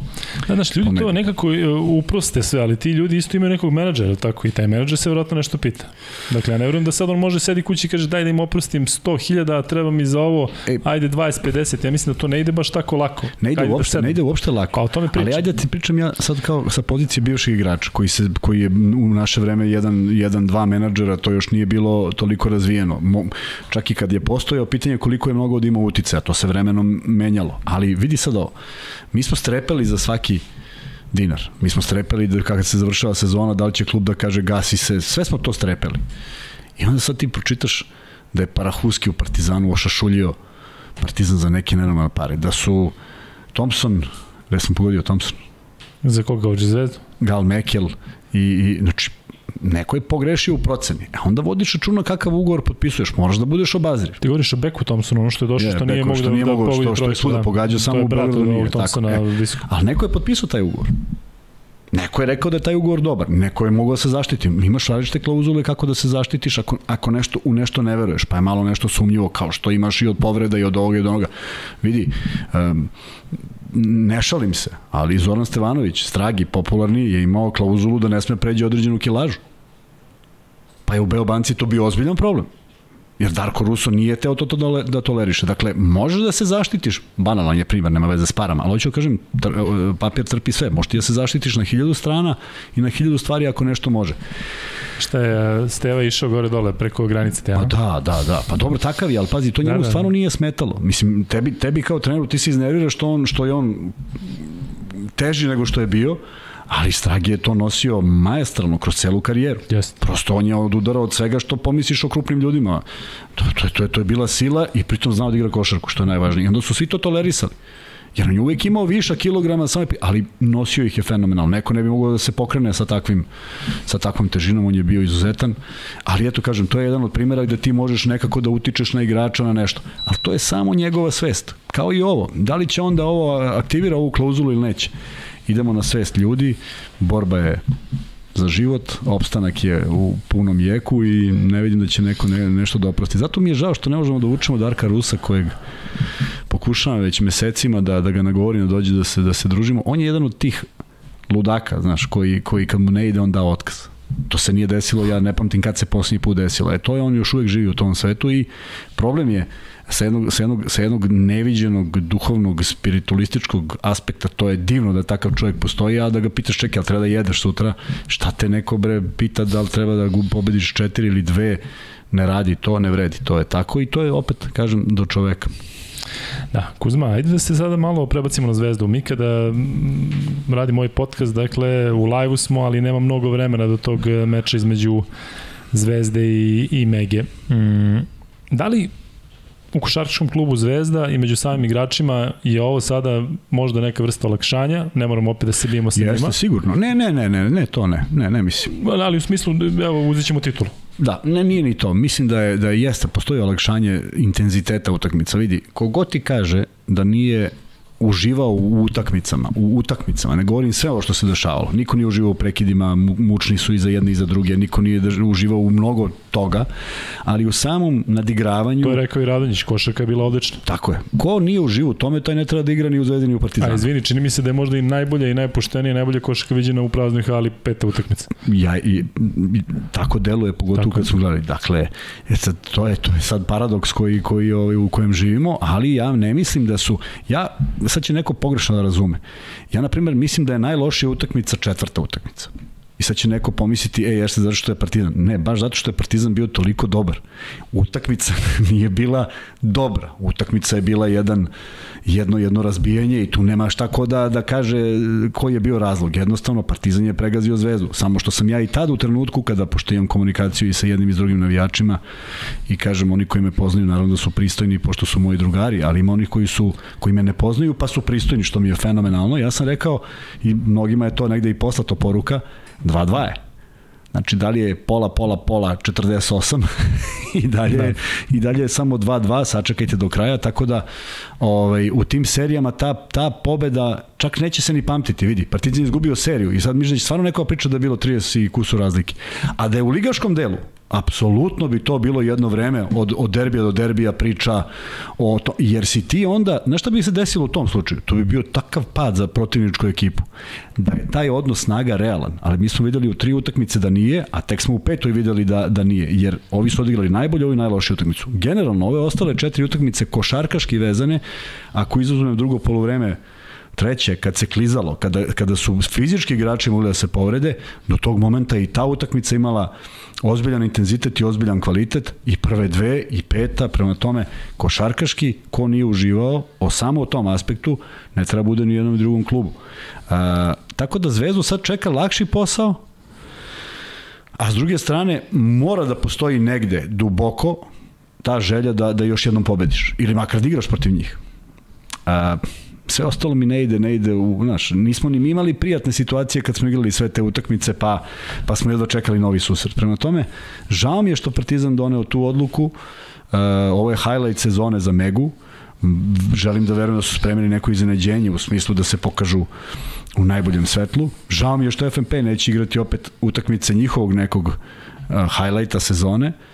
Da, znaš, ljudi to nekako e, uproste sve, ali ti ljudi isto imaju nekog menadžera, tako i taj menadžer se vjerojatno nešto pita. Dakle, ja ne verujem da sad on može sedi kući i kaže daj da im oprostim 100.000, a treba mi za ovo, e, ajde 20-50. Ja mislim da to ne ide baš tako lako. Ne ide, da uopšte, da ne ide uopšte lako. Pa o tome pričam. Ali ajde da ti pričam ja sad kao sa pozicije bivših igrača, koji, se, koji je u naše vreme jedan, jedan dva menadžera, to još nije bilo toliko razvijeno. Mo, čak i kad je postojao pitanje koliko je mnogo da ima utice, a to se vremenom menjalo. Ali vidi sad ovo, mi smo strepeli za svaki dinar. Mi smo strepeli da kada se završava sezona, da li će klub da kaže gasi se, sve smo to strepeli. I onda sad ti pročitaš da je Parahuski u Partizanu ošašuljio Partizan za neke nenormalne pare, da su Thompson, gde sam pogodio Thompson? Za koga uđe zvezdu? Gal Mekel i, i znači neko je pogrešio u proceni. A onda vodiš računa kakav ugovor potpisuješ, moraš da budeš obazriv. Ti govoriš o Beku Thompsonu, ono što je došlo, je, što nije mogo da, nije da mogo, što, što je svuda da. pogađao samo u Beogradu nije. Tako, e. Ali neko je potpisao taj ugovor. Neko je rekao da je taj ugovor dobar, neko je mogao da se zaštiti. Imaš različite klauzule kako da se zaštitiš ako, ako nešto, u nešto ne veruješ, pa je malo nešto sumnjivo, kao što imaš i od povreda i od ovoga i od onoga. Vidi, um, ne šalim se, ali Zoran Stevanović, stragi, popularni, je imao klauzulu da ne sme pređe određenu kilažu. Pa je u Beobanci to bio ozbiljan problem. Jer Darko Russo nije teo to, to da, da toleriše. Dakle, možeš da se zaštitiš, banalan je primjer, nema veze s parama, ali hoću da kažem, tr, papir trpi sve. Možeš ti da se zaštitiš na hiljadu strana i na hiljadu stvari ako nešto može. Šta je, Steva išao gore dole preko granice te, Pa da, da, da. Pa dobro, takav je, ali pazi, to njemu da, da. stvarno nije smetalo. Mislim, tebi, tebi kao treneru ti se iznerviraš što, on, što je on teži nego što je bio, ali Stragi je to nosio majestralno kroz celu karijeru. Yes. Prosto on je odudarao od svega što pomisliš o krupnim ljudima. To, to, to, to je bila sila i pritom znao da igra košarku, što je najvažnije. I onda su svi to tolerisali. Jer on je uvek imao viša kilograma, ali nosio ih je fenomenalno. Neko ne bi mogao da se pokrene sa takvim, sa takvom težinom, on je bio izuzetan. Ali eto, kažem, to je jedan od primjera gde ti možeš nekako da utičeš na igrača na nešto. Ali to je samo njegova svest. Kao i ovo. Da li će onda ovo aktivira ovu klauzulu ili neće? Idemo na svest ljudi, borba je za život, opstanak je u punom jeku i ne vidim da će neko ne, nešto da oprosti. Zato mi je žao što ne možemo da učimo Darka Rusa kojeg pokušavam već mesecima da, da ga nagovorim da dođe da se, da se družimo. On je jedan od tih ludaka, znaš, koji, koji kad mu ne ide on da otkaz. To se nije desilo, ja ne pamtim kad se posljednji put desilo. E to je on još uvek živi u tom svetu i problem je sa jednog, sa jednog, sa jednog neviđenog duhovnog, spiritualističkog aspekta, to je divno da takav čovjek postoji, a da ga pitaš čekaj, ali treba da jedeš sutra, šta te neko bre pita da li treba da pobediš četiri ili dve, ne radi to, ne vredi, to je tako i to je opet, kažem, do čoveka. Da, Kuzma, ajde da se sada malo prebacimo na zvezdu. Mi kada mm, radimo ovaj podcast, dakle, u live-u smo, ali nema mnogo vremena do tog meča između Zvezde i, i Mege. Mm, da li u košarkaškom klubu Zvezda i među samim igračima je ovo sada možda neka vrsta olakšanja, ne moramo opet da se bijemo sa njima. Jeste, sigurno. Ne, ne, ne, ne, ne, to ne, ne, ne mislim. Ali u smislu, evo, uzet ćemo titulu. Da, ne, nije ni to. Mislim da je, da jeste, postoji olakšanje intenziteta utakmica. Vidi, kogod ti kaže da nije uživao u utakmicama, u utakmicama, ne govorim sve ovo što se dešavalo. Niko nije uživao u prekidima, mučni su i za jedne i za druge, niko nije uživao u mnogo toga, ali u samom nadigravanju... To je rekao i Radonjić, košarka je bila odlična. Tako je. Ko nije uživao u tome, taj ne treba da igra ni u Zvezdi ni u Partizanu. A izvini, čini mi se da je možda i najbolja i najpoštenija, najbolja košarka viđena u praznoj hali peta utakmica. Ja, i, i tako deluje, pogotovo tako kad smo gledali. Dakle, je sad, to, je, to je sad paradoks koji, koji, ovaj, u kojem živimo, ali ja ne mislim da su... Ja sad će neko pogrešno da razume. Ja, na primjer, mislim da je najlošija utakmica četvrta utakmica. I sad će neko pomisliti, ej, jeste zato što je Partizan. Ne, baš zato što je Partizan bio toliko dobar. Utakmica nije bila dobra. Utakmica je bila jedan, jedno, jedno razbijanje i tu nema šta ko da, da kaže koji je bio razlog. Jednostavno, Partizan je pregazio zvezdu. Samo što sam ja i tad u trenutku, kada, pošto imam komunikaciju i sa jednim i s drugim navijačima, i kažem, oni koji me poznaju, naravno da su pristojni, pošto su moji drugari, ali ima onih koji, su, koji me ne poznaju, pa su pristojni, što mi je fenomenalno. Ja sam rekao, i mnogima je to negde i poslato poruka, 2-2 je. Znači, da li je pola, pola, pola, 48 i dalje, da. i dalje je samo 2-2, sačekajte do kraja, tako da ovaj, u tim serijama ta, ta pobeda čak neće se ni pamtiti, vidi, Partizan je izgubio seriju i sad mi da stvarno neko priča da je bilo 30 i kusu razlike. A da je u ligaškom delu, Apsolutno bi to bilo jedno vreme od, od derbija do derbija priča o to, jer si ti onda, znaš šta bi se desilo u tom slučaju? To bi bio takav pad za protivničku ekipu. Da je taj odnos snaga realan, ali mi smo videli u tri utakmice da nije, a tek smo u petoj videli da, da nije, jer ovi su odigrali najbolje, ovi najlošiju utakmicu. Generalno, ove ostale četiri utakmice košarkaški vezane, ako izuzmem drugo polovreme Treće, kad se klizalo, kada, kada su fizički igrači mogli da se povrede, do tog momenta i ta utakmica imala ozbiljan intenzitet i ozbiljan kvalitet i prve dve i peta, prema tome košarkaški, ko nije uživao o samo o tom aspektu, ne treba bude ni jednom i drugom klubu. A, tako da Zvezdu sad čeka lakši posao, a s druge strane mora da postoji negde duboko ta želja da, da još jednom pobediš ili makar da igraš protiv njih. A, sve ostalo mi ne ide, ne ide u, znaš, nismo ni imali prijatne situacije kad smo igrali sve te utakmice, pa, pa smo jedva čekali novi susret. Prema tome, žao mi je što Partizan doneo tu odluku, uh, ovo je highlight sezone za Megu, želim da verujem da su spremili neko iznenađenje u smislu da se pokažu u najboljem svetlu. Žao mi je što FNP neće igrati opet utakmice njihovog nekog uh, highlighta sezone. Uh,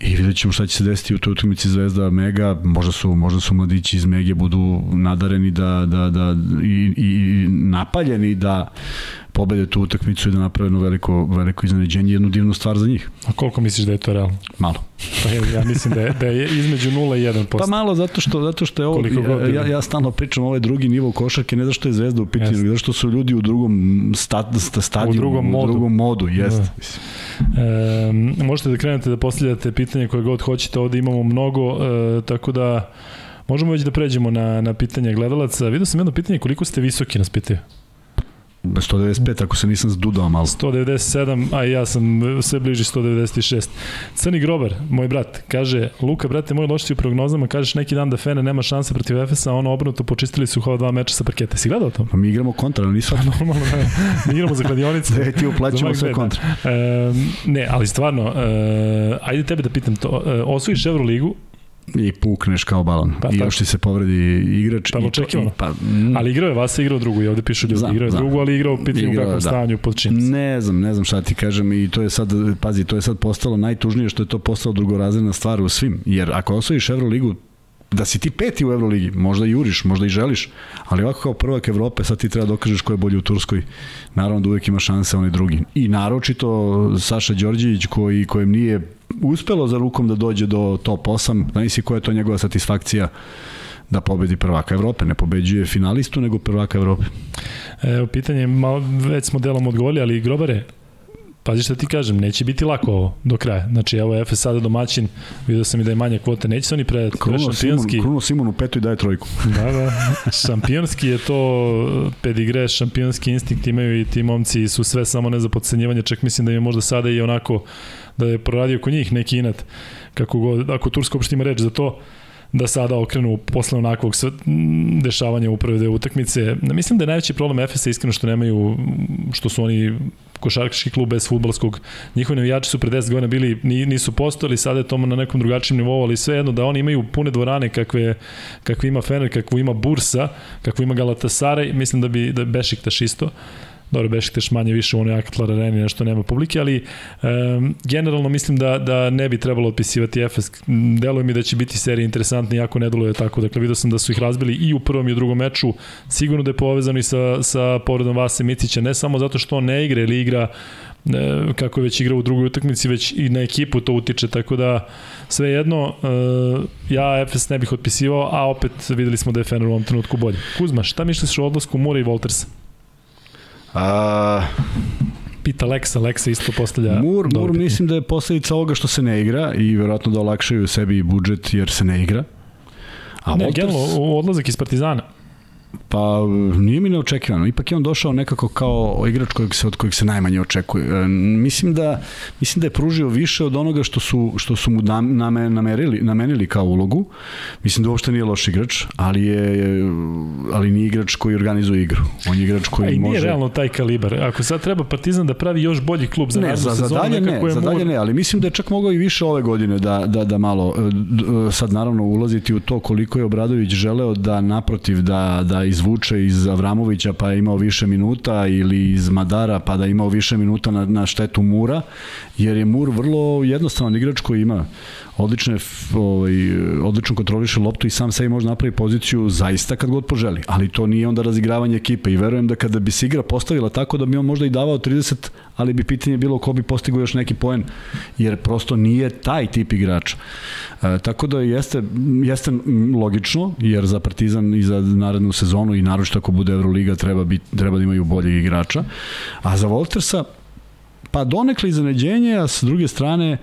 I vidjet ćemo šta će se desiti u toj utakmici Zvezda Mega, možda su, možda su mladići iz Mege budu nadareni da, da, da, i, i napaljeni da pobede tu utakmicu i da naprave jedno veliko, veliko iznenađenje, jednu divnu stvar za njih. A koliko misliš da je to realno? Malo. Pa ja, ja mislim da je, da je između 0 i 1%. Pa malo zato što zato što je ovo ja, ja, ja stalno pričam ovaj drugi nivo košarke, ne zašto je Zvezda u pitanju, zato što su ljudi u drugom stat, stadionu, u drugom modu, u drugom modu jeste. Da. E, možete da krenete da postavljate pitanje koje god hoćete, ovde imamo mnogo, e, tako da možemo već da pređemo na, na pitanje gledalaca. Vidio sam jedno pitanje, koliko ste visoki nas pitaju? 195, ako se nisam zdudao malo. 197, a ja sam sve bliži 196. Crni Grobar, moj brat, kaže, Luka, brate, moj lošci u prognozama, kažeš neki dan da Fene nema šanse protiv Efesa, ono obrnuto, počistili su kao dva meča sa parketa. Si gledao to? Pa mi igramo kontra, ali nisu. Normalno, ne. Mi igramo za kladionice. da, ti uplaćamo sve kontra. E, ne, ali stvarno, e, ajde tebe da pitam to. E, osvojiš Euroligu, i pukneš kao balon. Pa, I još ti se povredi igrač. Pa i, i, pa, mm. ali igrao je, vas igrao drugu, i ovde piše ljudi, znam, igrao je znam. drugu, ali igrao u pitanju kakvom da. stanju pod čim Ne znam, ne znam šta ti kažem i to je sad, pazi, to je sad postalo najtužnije što je to postalo drugorazredna stvar u svim, jer ako osvojiš Euroligu, da si ti peti u Euroligi, možda i juriš, možda i želiš, ali ovako kao prvak Evrope sad ti treba da dokažeš ko je bolji u Turskoj. Naravno da uvek ima šanse onaj drugi. I naročito Saša Đorđević koji kojem nije uspelo za rukom da dođe do top 8, znaš si koja je to njegova satisfakcija da pobedi prvaka Evrope, ne pobeđuje finalistu, nego prvaka Evrope. Evo, pitanje, malo, već smo delom odgovorili, ali Grobare, Pazi šta ti kažem, neće biti lako ovo do kraja. Znači, evo Efes sada domaćin, vidio sam i da je manje kvote, neće se oni predati. Kruno, šampionski... Simon, Kruno Simon u petoj daje trojku. da, da. Šampionski je to pedigre, šampionski instinkt imaju i ti momci su sve samo ne za podcenjivanje, čak mislim da je možda sada i onako da je proradio kod njih neki inat, kako god, ako Turska uopšte ima reč za to, da sada okrenu posle onakvog dešavanja u prve dve utakmice. Mislim da je najveći problem Efesa iskreno što nemaju, što su oni košarkaški klub bez futbalskog. Njihovi navijači su pre 10 godina bili, nisu postojali, sada je to na nekom drugačijem nivou, ali svejedno da oni imaju pune dvorane kakve, kakve ima Fener, kakvu ima Bursa, kakvu ima Galatasaray, mislim da bi da Bešiktaš isto dobro Bešiktaš manje više u onoj Akatlar areni nešto nema publike, ali um, generalno mislim da, da ne bi trebalo otpisivati Efes. Deluje mi da će biti serija interesantna, iako ne deluje tako. Dakle, vidio sam da su ih razbili i u prvom i u drugom meču. Sigurno da je povezano i sa, sa povredom Vase Micića, ne samo zato što on ne igra ili igra e, kako je već igrao u drugoj utakmici, već i na ekipu to utiče, tako da sve jedno, e, ja Efes ne bih otpisivao, a opet videli smo da je Fener u ovom trenutku bolje. Kuzma, šta misliš o odlasku Mura i Voltersa? A... Pita Lexa, Lexa isto postavlja... Mur, Mur mislim da je posledica ovoga što se ne igra i verovatno da olakšaju sebi budžet jer se ne igra. A ne, Walters... generalno, odlazak iz Partizana. Pa nije mi neočekivano. Ipak je on došao nekako kao igrač kojeg se, od kojeg se najmanje očekuje. E, mislim da, mislim da je pružio više od onoga što su, što su mu name, namerili, namenili kao ulogu. Mislim da uopšte nije loš igrač, ali je ali nije igrač koji organizuje igru. On je igrač koji A i nije može... realno taj kalibar. Ako sad treba Partizan da pravi još bolji klub za ne, za, za dalje ne, za dalje Mur- ne, ali mislim da je čak mogao i više ove godine da, da, da malo, e, e, sad naravno ulaziti u to koliko je Obradović želeo da naprotiv da, da izvuče iz Avramovića pa je imao više minuta ili iz Madara pa da je imao više minuta na, na štetu Mura, jer je Mur vrlo jednostavan igrač koji ima odlične, f- ovaj, odlično kontroliše loptu i sam sebi može napravi poziciju zaista kad god poželi, ali to nije onda razigravanje ekipe i verujem da kada bi se igra postavila tako da bi on možda i davao 30, ali bi pitanje bilo ko bi postigao još neki poen, jer prosto nije taj tip igrača. E, tako da jeste, jeste logično, jer za Partizan i za narednu sezonu i naročito ako bude Euroliga treba, bit, treba da imaju boljeg igrača. A za Voltersa, pa donekle iznenađenje, a s druge strane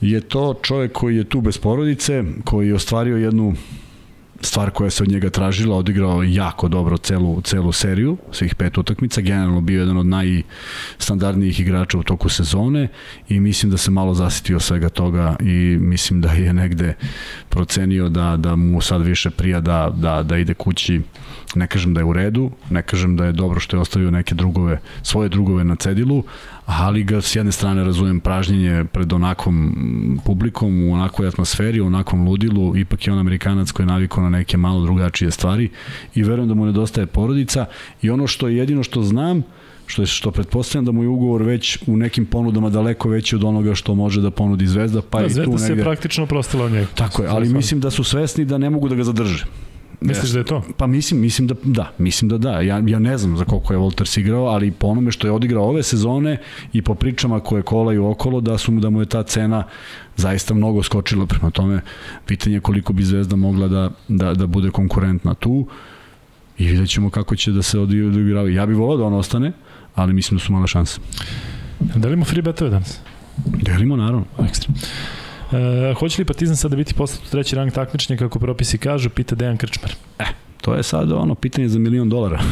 je to čovjek koji je tu bez porodice, koji je ostvario jednu stvar koja se od njega tražila, odigrao jako dobro celu, celu seriju, svih pet utakmica, generalno bio jedan od najstandardnijih igrača u toku sezone i mislim da se malo zasitio svega toga i mislim da je negde procenio da, da mu sad više prija da, da, da ide kući ne kažem da je u redu, ne kažem da je dobro što je ostavio neke drugove, svoje drugove na cedilu, ali ga s jedne strane razumem pražnjenje pred onakvom publikom, u onakvoj atmosferi, u onakvom ludilu, ipak je on Amerikanac koji je navikao na neke malo drugačije stvari i verujem da mu nedostaje porodica i ono što je jedino što znam, što je što pretpostavljam da mu je ugovor već u nekim ponudama daleko veći od onoga što može da ponudi Zvezda, pa Da, i tu Zvezda se negde. praktično prostila od njega. Tako je, ali mislim da su svesni da ne mogu da ga zadrže. Misliš da je to? Pa mislim, mislim da da, mislim da da. Ja, ja ne znam za koliko je Volters igrao, ali po onome što je odigrao ove sezone i po pričama koje kolaju okolo, da su mu da mu je ta cena zaista mnogo skočila prema tome. Pitanje je koliko bi Zvezda mogla da, da, da bude konkurentna tu i vidjet ćemo kako će da se odigravaju. Ja bih volao da on ostane, ali mislim da su male šanse. Delimo free betove danas. Delimo, naravno. Ekstra. E, hoće li Partizan sada biti poslat u treći rang takmičenja kako propisi kažu, pita Dejan Krčmar. To je sad ono pitanje za milion dolara.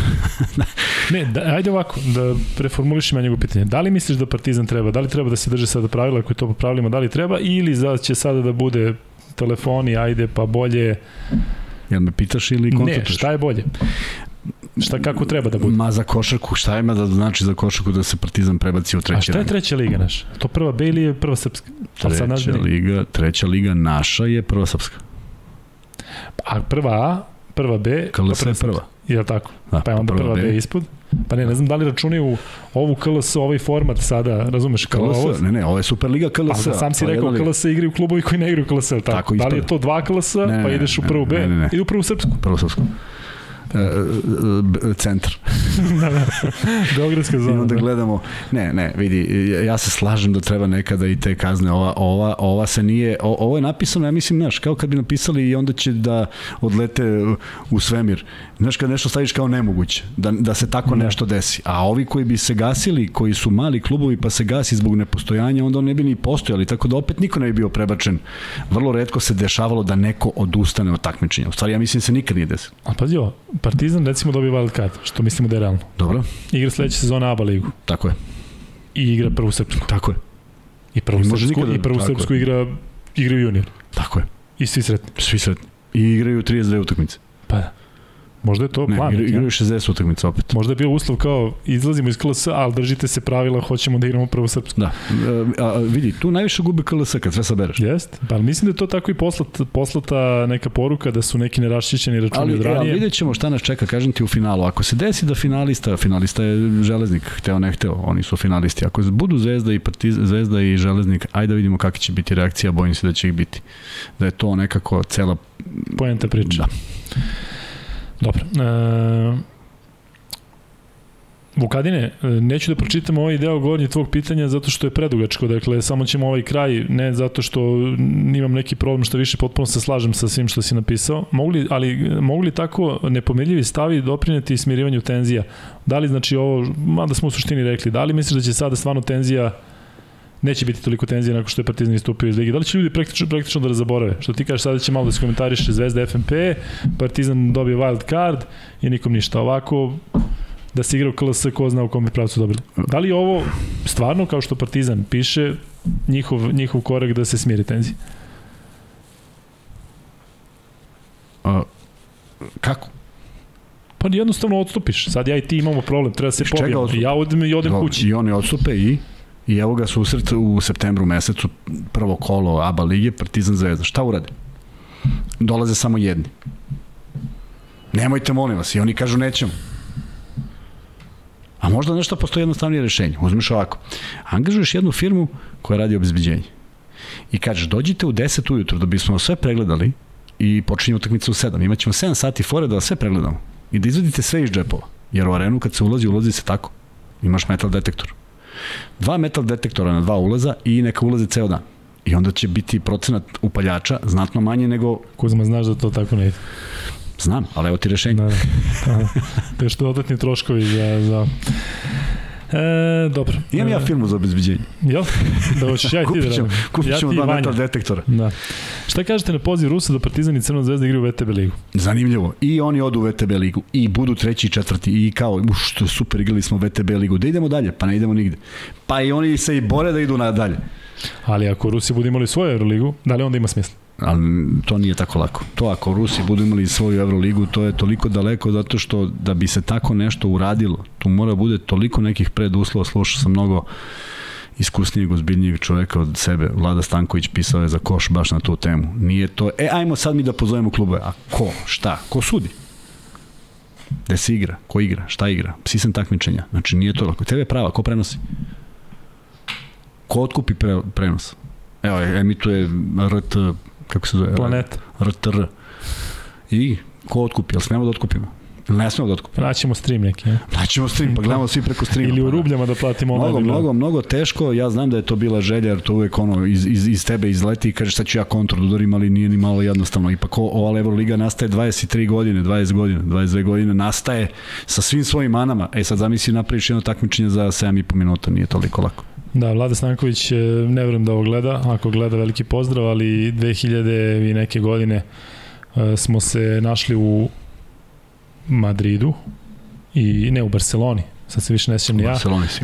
Ne, da, ajde ovako, da preformulišem ja njegovo pitanje. Da li misliš da Partizan treba, da li treba da se drže sada pravila koje to po pravilima, da li treba, ili za će sada da bude telefoni, ajde, pa bolje... Jel me pitaš ili Ne, konstatuješ? šta je bolje? Šta, kako treba da bude? Ma za košarku, šta ima da znači za košarku da se Partizan prebaci u treći A šta je treća liga naša? To prva B ili je prva srpska? Sad naš Treća nije. liga, treća liga naša je prva srpska. A prva A, prva B, KLS je srpska. prva. Je li tako? Da, Pa je onda prva B ispod. Pa ne, ne znam da li računaju ovu KLS, ovaj format sada, razumeš, kao ovo, KLS, ne, ne, ovo je Superliga KLS. Da sam si je rekao. KLS igraju klubovi koji ne igraju KLS, tako? Tako da li je to dva KLS, Ne, pa ideš u prvu B, ne, ne, ne. i u prvu srpsku. Prva srpska. E, e, centar. da, da. Beogradska I zona. onda Da. gledamo, ne, ne, vidi, ja se slažem da treba nekada i te kazne, ova, ova, ova se nije, o, ovo je napisano, ja mislim, znaš, kao kad bi napisali i onda će da odlete u svemir. Znaš, kad nešto staviš kao nemoguće, da, da se tako Ne. nešto desi. A ovi koji bi se gasili, koji su mali klubovi pa se gasi zbog nepostojanja, onda on ne bi ni postojali, tako da opet niko ne bi bio prebačen. Vrlo redko se dešavalo da neko odustane od takmičenja. U stvari, ja mislim da se nikad nije desilo. A pazi ovo, Partizan recimo dobije wild card, što mislimo da je realno. Dobro? Igra sledeće sezone ABA ligu Tako je. i igra prvu srpsku. Tako je. I prvu I srpsku, nikada- i prvu tako je. srpsku igra, igraju junior. Tako je. I svi sretni. Svi sretni. I igraju 32 utakmice. Pa da. Možda je to Ne, plan. a? igraju 60 utakmica opet. Možda je bio uslov kao izlazimo iz KLS, ali držite se pravila, hoćemo da igramo prvu srpsku. Da. E, a, a, vidi, tu najviše gubi KLS kad sve sabereš. Jest, pa mislim da je to tako i poslat, poslata neka poruka da su neki neraščićeni računi Ali, od e, ali ranije. vidjet ćemo šta nas čeka, kažem ti u finalu. Ako se desi da finalista, finalista je Železnik, hteo ne hteo, oni su finalisti. Ako budu Zvezda i Partiz, Zvezda i Železnik, ajde da vidimo kakva će biti reakcija, bojim se da će ih biti. Da je to nekako cela... Poenta priče. Da. Dobro. E, Vukadine, e, neću da pročitam ovaj deo gornji tvog pitanja zato što je predugačko, dakle samo ćemo ovaj kraj, ne zato što imam neki problem što više potpuno se slažem sa svim što si napisao, mogu li, ali mogu li tako nepomeljivi stavi doprineti smirivanju tenzija? Da li znači ovo, mada smo u suštini rekli, da li misliš da će sada stvarno tenzija neće biti toliko tenzije nakon što je Partizan istupio iz lige. Da li će ljudi praktično, praktično da zaborave? Što ti kažeš, sada će malo da se komentariše Zvezda FNP, Partizan dobije wild card i nikom ništa. Ovako, da se igra u KLS, ko zna u kom bi pravcu dobili. Da li je ovo stvarno, kao što Partizan piše, njihov, njihov korak da se smiri tenzije? A, kako? Pa jednostavno odstupiš. Sad ja i ti imamo problem, treba da se odstup? Ja odem i odem kući. I oni odstupe i I evo ga susret u septembru mesecu, prvo kolo ABA lige, Partizan Zvezda. Šta urade? Dolaze samo jedni. Nemojte, molim vas. I oni kažu nećemo. A možda nešto postoji jednostavnije rešenje. Uzmeš ovako. Angažuješ jednu firmu koja radi obezbeđenje. I kažeš, dođite u 10 ujutro da bismo sve pregledali i počinje utakmica u 7. Imaćemo 7 sati fore da sve pregledamo. I da izvadite sve iz džepova. Jer u arenu kad se ulazi, ulazi se tako. Imaš metal detektor. Dva metal detektora na dva ulaza i neka ulaze ceo dan. I onda će biti procenat upaljača znatno manje nego, Kuzma, znaš da to tako ne ide. znam, ali evo ti rešenje. Da, da. je što dodatni troškovi za... za... E, dobro. Imam ja E, firmu za obezbeđenje. Jel? Da hoćeš ja i ti da Kupit radim. kupit Ja ćemo dva metal detektora. Da. Šta kažete na poziv Rusa da Partizan i Crvena zvezda igraju u VTB ligu? Zanimljivo. I oni odu u VTB ligu i budu treći i četvrti i kao, što super, igrali smo VTB ligu. Da idemo dalje? Pa ne idemo nigde. Pa i oni se i bore da idu na dalje. Ali ako Rusi budu imali svoju Euroligu, da li onda ima smisla? Ali to nije tako lako. To ako Rusi budu imali svoju Euroligu, to je toliko daleko zato što da bi se tako nešto uradilo, tu mora bude toliko nekih preduslova, slušao sam mnogo iskusnijeg, ozbiljnijeg čoveka od sebe. Vlada Stanković pisao je za koš baš na tu temu. Nije to, e, ajmo sad mi da pozovemo klubove. A ko? Šta? Ko sudi? Gde se igra? Ko igra? Šta igra? Sistem takmičenja. Znači nije to lako. TV prava, ko prenosi? Ko otkupi pre, prenos? Evo, emituje RT, kako se zove? Planeta. RTR. I ko otkupi? Jel smemo da otkupimo? Ne smemo da otkupimo? Naćemo stream neki, ne? Naćemo stream, pa gledamo svi preko streama. Ili u pa da. rubljama da platimo ono. Mnogo, mnogo, mnogo teško. Ja znam da je to bila želja, jer to uvek ono iz, iz, iz tebe izleti i kažeš sad ću ja kontru da udarim, ali nije ni malo jednostavno. Ipak ova Euroliga nastaje 23 godine, 20 godina, 22 godine, nastaje sa svim svojim manama. E sad zamisli napraviš jedno takmičenje za 7,5 minuta, nije toliko lako. Da, Vlada Stanković, e, ne verujem da ovo gleda, ako gleda veliki pozdrav, ali 2000 i neke godine e, smo se našli u Madridu i ne u Barceloni, sad se više ne sjećam ni ja.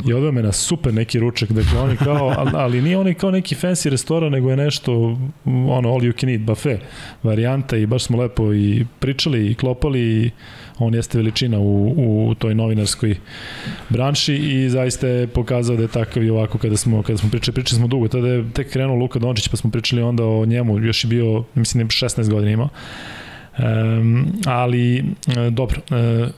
I odveo me na super neki ručak, dakle oni kao, ali, ali nije oni kao neki fancy restoran, nego je nešto, ono, all you can eat, buffet varijanta i baš smo lepo i pričali i klopali i on jeste veličina u, u toj novinarskoj branši i zaista je pokazao da je takav i ovako kada smo, kada smo pričali, pričali smo dugo, tada je tek krenuo Luka Dončić pa smo pričali onda o njemu, još je bio, mislim da je 16 godina imao, Um, ali e, dobro E,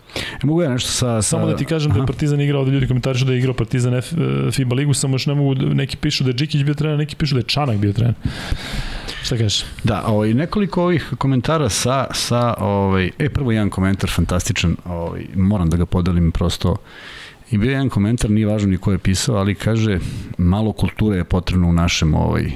mogu ja nešto sa... sa... Samo da ti kažem da je Partizan igrao, da ljudi komentarišu da je igrao Partizan F, FIBA ligu, samo još ne mogu, da- neki pišu da je Džikić bio trener, neki pišu da je Čanak bio trener. Šta kažeš? Da, ovaj, nekoliko ovih komentara sa, sa ovaj, e, prvo jedan komentar fantastičan, ovaj, moram da ga podelim prosto, i bio je jedan komentar, nije važno ni ko je pisao, ali kaže, malo kulture je potrebno u našem, ovaj,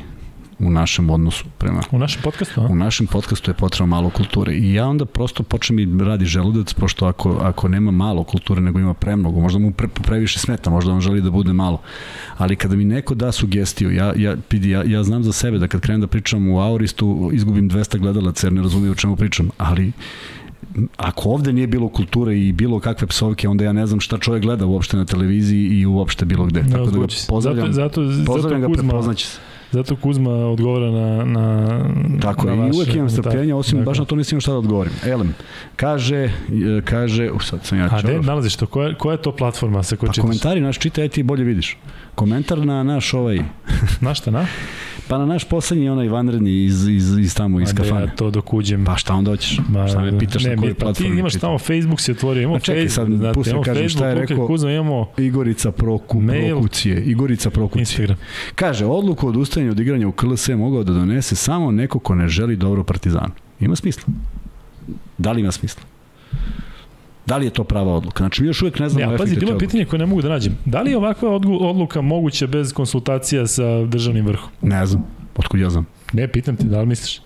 u našem odnosu prema U našem podcastu, a? u našem podcastu je potrebno malo kulture i ja onda prosto počnem i radi želudac pošto ako, ako nema malo kulture nego ima premnogo, možda mu pre, previše smeta, možda on želi da bude malo ali kada mi neko da sugestiju ja, ja, vidi, ja, ja znam za sebe da kad krenem da pričam u Auristu izgubim 200 gledalaca jer ne razumiju o čemu pričam ali ako ovde nije bilo kulture i bilo kakve psovke, onda ja ne znam šta čovjek gleda uopšte na televiziji i uopšte bilo gde. Tako da ga pozdravljam, zato, zato, pozdravljam zato ga, prepoznaće se. Zato Kuzma odgovara na, na Tako na je, i vaše uvek imam strpljenja, osim Dakle. baš na to nisam imao šta da odgovorim. Elem, kaže, e, kaže, u sad sam ja A gde čao. nalaziš to? Koja, koja je to platforma sa kojoj Pa čitaš? komentari naš čitaj, ti bolje vidiš. Komentar na naš ovaj, Na šta, na? pa na naš poslednji onaj vanredni iz, iz, iz tamo, iz A kafane. ja to dok uđem. Pa šta onda hoćeš? Ma, šta me pitaš ne, na kojoj pa platformi Ti imaš tamo Facebook si otvorio, imamo čekaj, sad, Facebook, pusti da kažem šta je rekao. Kuzma, imamo Igorica Proku, Mail. Prokucije, Igorica Prokucije. Instagram. Kaže, odluku od ustajanja od igranja u KLS mogao da donese samo neko ko ne želi dobro Partizanu. Ima smisla. Da li ima smisla? Da li je to prava odluka? Znači, mi još uvijek ne znamo Ja, pazi, efekte bilo je pitanje koje ne mogu da nađem. Da li je ovakva odluka moguća bez konsultacija sa državnim vrhom? Ne znam, otkud ja znam. Ne, pitam te, da li misliš?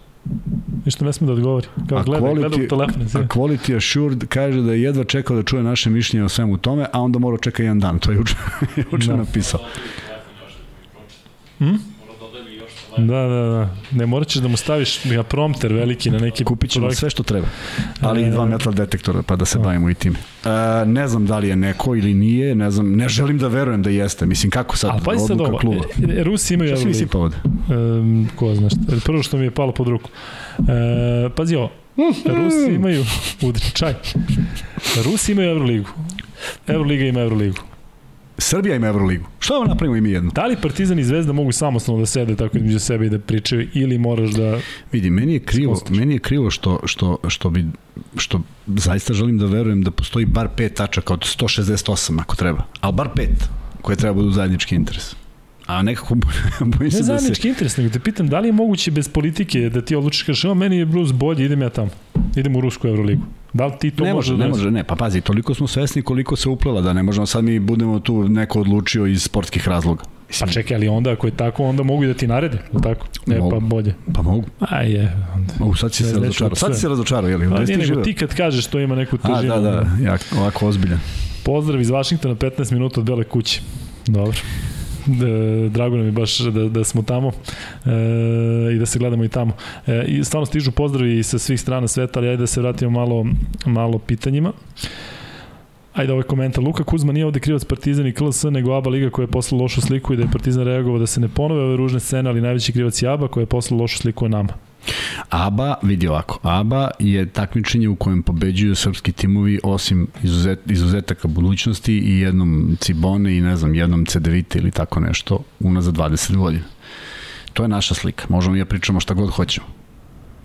Ništa ne sme da odgovori. Kao A gleda, gleda u quality- telefon. A Quality Assured kaže da je jedva čekao da čuje naše mišljenje o svemu tome, a onda mora čeka jedan dan. To je juče, juče Da. napisao. Hm? Da, da, da. Ne, morat ćeš da mu staviš na prompter veliki na neki Kupit ćemo projekt. sve što treba. Ali i dva E, metal detektora, pa da se to. bavimo i tim. E, ne znam da li je neko ili nije, ne znam, ne želim da verujem da jeste. Mislim, kako sad pazi sad odluka ovo, kluba? e, Rusi imaju Šta si mi sipao ovde? Um, ko zna šta. Prvo što mi je palo pod ruku. E, pazi ovo, Rusi imaju, udri, čaj. Rusi imaju Euroligu. Euroliga ima Euroligu. Srbija ima Euroligu. Što vam napravimo i mi jedno? Da li Partizan i Zvezda mogu samostalno da sede tako između sebe i da pričaju ili moraš da... Vidi, meni je krivo, meni je krivo što, što, što bi što zaista želim da verujem da postoji bar pet tačaka od 168 ako treba, ali bar pet koje treba da budu zajednički interes. A nekako bojim se ne da se... zajednički interes, nego te pitam da li je moguće bez politike da ti odlučiš kažeš, meni je Bruce bolje, idem ja tamo. Idem u Rusku Euroligu. Da li ti to ne može, može ne da može, ne, pa pazi, toliko smo svesni koliko se uplela da ne možemo sad mi budemo tu neko odlučio iz sportskih razloga. Pa čekaj, ali onda ako je tako, onda mogu i da ti narede, tako? Ne, Mogu. pa bolje. Pa mogu. Aj je. Onda. Sad si Ne, se razočarao. Sad si se razočarao, je li? Pa nije nego živeo? ti kad kažeš to ima neku A, težinu. da, da, jak, ovako ozbiljan. Pozdrav iz Vašingtona, 15 minuta od Bele kuće. Dobro. E, drago nam je baš da, da smo tamo e, i da se gledamo i tamo. E, I stvarno stižu pozdravi sa svih strana sveta, ali ajde da se vratimo malo, malo pitanjima. Ajde ovaj komentar. Luka Kuzma nije ovde krivac Partizan i KLS, nego ABA Liga koja je poslala lošu sliku i da je Partizan reagovao da se ne ponove ove ružne scene, ali najveći krivac je ABA koja je poslala lošu sliku o nama. ABA, vidi ovako, ABA je takmičenje u kojem pobeđuju srpski timovi osim izuzet, izuzetaka budućnosti i jednom Cibone i ne znam, jednom CDVite ili tako nešto unazad 20 godina. To je naša slika. Možemo mi da pričamo šta god hoćemo.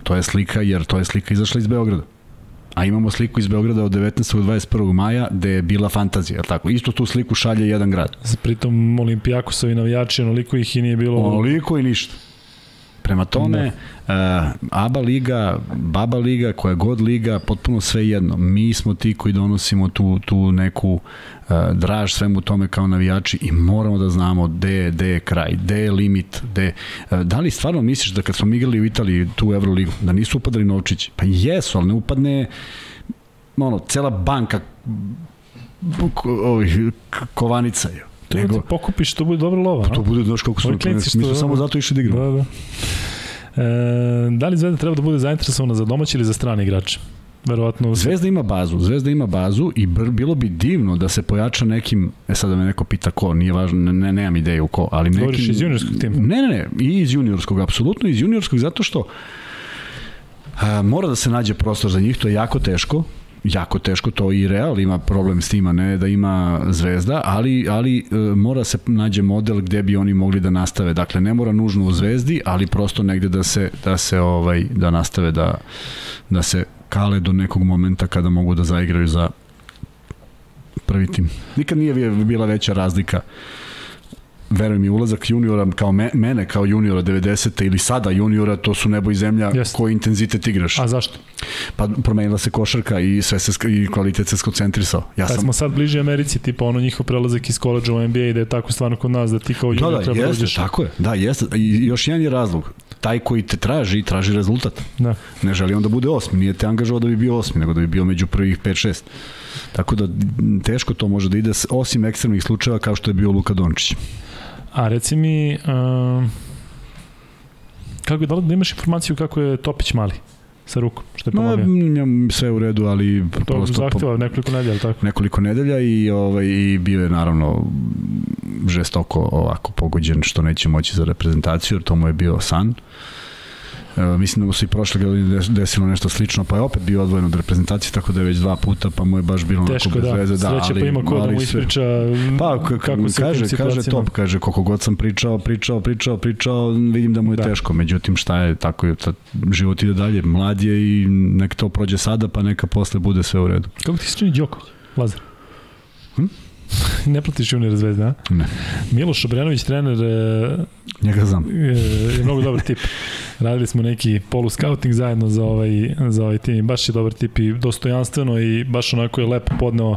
To je slika jer to je slika izašla iz Beograda. A imamo sliku iz Beograda od 19. do 21. maja gde je bila fantazija, tako? Isto tu sliku šalje jedan grad. Pritom Olimpijakosovi navijači, onoliko ih i nije bilo... Onoliko i ništa. Prema tome, da. uh, ABA liga, BABA liga, koja god liga, potpuno sve jedno. Mi smo ti koji donosimo tu, tu neku uh, draž svemu tome kao navijači i moramo da znamo gde je, gde je kraj, gde je limit, gde, uh, da li stvarno misliš da kad smo igrali u Italiji tu Euroligu, da nisu upadali novčići? Pa jesu, ali ne upadne ono, cela banka ovih kovanica je. Nego, ti pokupiš, to bude dobra lova. Pa to bude, znaš kako smo, mi smo samo zato išli da igramo. Da, da. E, da li Zvezda treba da bude zainteresovana za domaće ili za strane igrače? Verovatno. Zvezda ima bazu, Zvezda ima bazu i br, bilo bi divno da se pojača nekim, e sad da me neko pita ko, nije važno, ne, ne nemam ideju ko, ali nekim... Govoriš iz juniorskog tima? Ne, ne, ne, i iz juniorskog, apsolutno iz juniorskog, zato što a, mora da se nađe prostor za njih, to je jako teško, jako teško to i Real ima problem s tima, ne da ima Zvezda, ali ali e, mora se nađe model gde bi oni mogli da nastave. Dakle ne mora nužno u Zvezdi, ali prosto negde da se da se ovaj da nastave da da se kale do nekog momenta kada mogu da zaigraju za prvi tim. Nikad nije bila veća razlika verujem mi, ulazak juniora kao me, mene kao juniora 90. ili sada juniora, to su nebo i zemlja Jest. koji intenzitet igraš. A zašto? Pa promenila se košarka i sve se i kvalitet se skoncentrisao. Ja Kad sam... smo sad bliži Americi, tipa ono njihov prelazak iz koleđa u NBA i da je tako stvarno kod nas, da ti kao junior da, da, treba jeste, dođeš. tako je. Da, jeste. I još jedan je razlog. Taj koji te traži, traži rezultat. Da. Ne želi on da bude osmi, nije te angažovao da bi bio osmi, nego da bi bio među prvih 5-6. Tako da teško to može da ide osim ekstremnih slučajeva kao što je bio Luka Dončić. A reci mi, uh, kako da, da imaš informaciju kako je Topić mali sa rukom, što je pomogao? No, sve u redu, ali to prosto zahteva nekoliko nedelja, tako? Nekoliko nedelja i ovaj i bio je naravno žestoko ovako pogođen što neće moći za reprezentaciju, jer to mu je bio san. Uh, mislim da mu se i prošle godine desilo nešto slično, pa je opet bio odvojen od reprezentacije, tako da je već dva puta, pa mu je baš bilo Teško, onako bez da. veze. Da, Sreće ali, pa ima ko da mu ispriča pa, kako se kaže, kaže top, kaže koliko god sam pričao, pričao, pričao, pričao, vidim da mu je da. teško, međutim šta je, tako je, tad, život ide dalje, mlad je i nek to prođe sada, pa neka posle bude sve u redu. Kako ti se čini Đoković, Lazar? Ne platiš junior zvezda, a? Ne. Miloš Obrenović, trener... E, Njega znam. Je mnogo dobar tip. Radili smo neki polu scouting zajedno za ovaj, za ovaj tim. Baš je dobar tip i dostojanstveno i baš onako je lepo podneo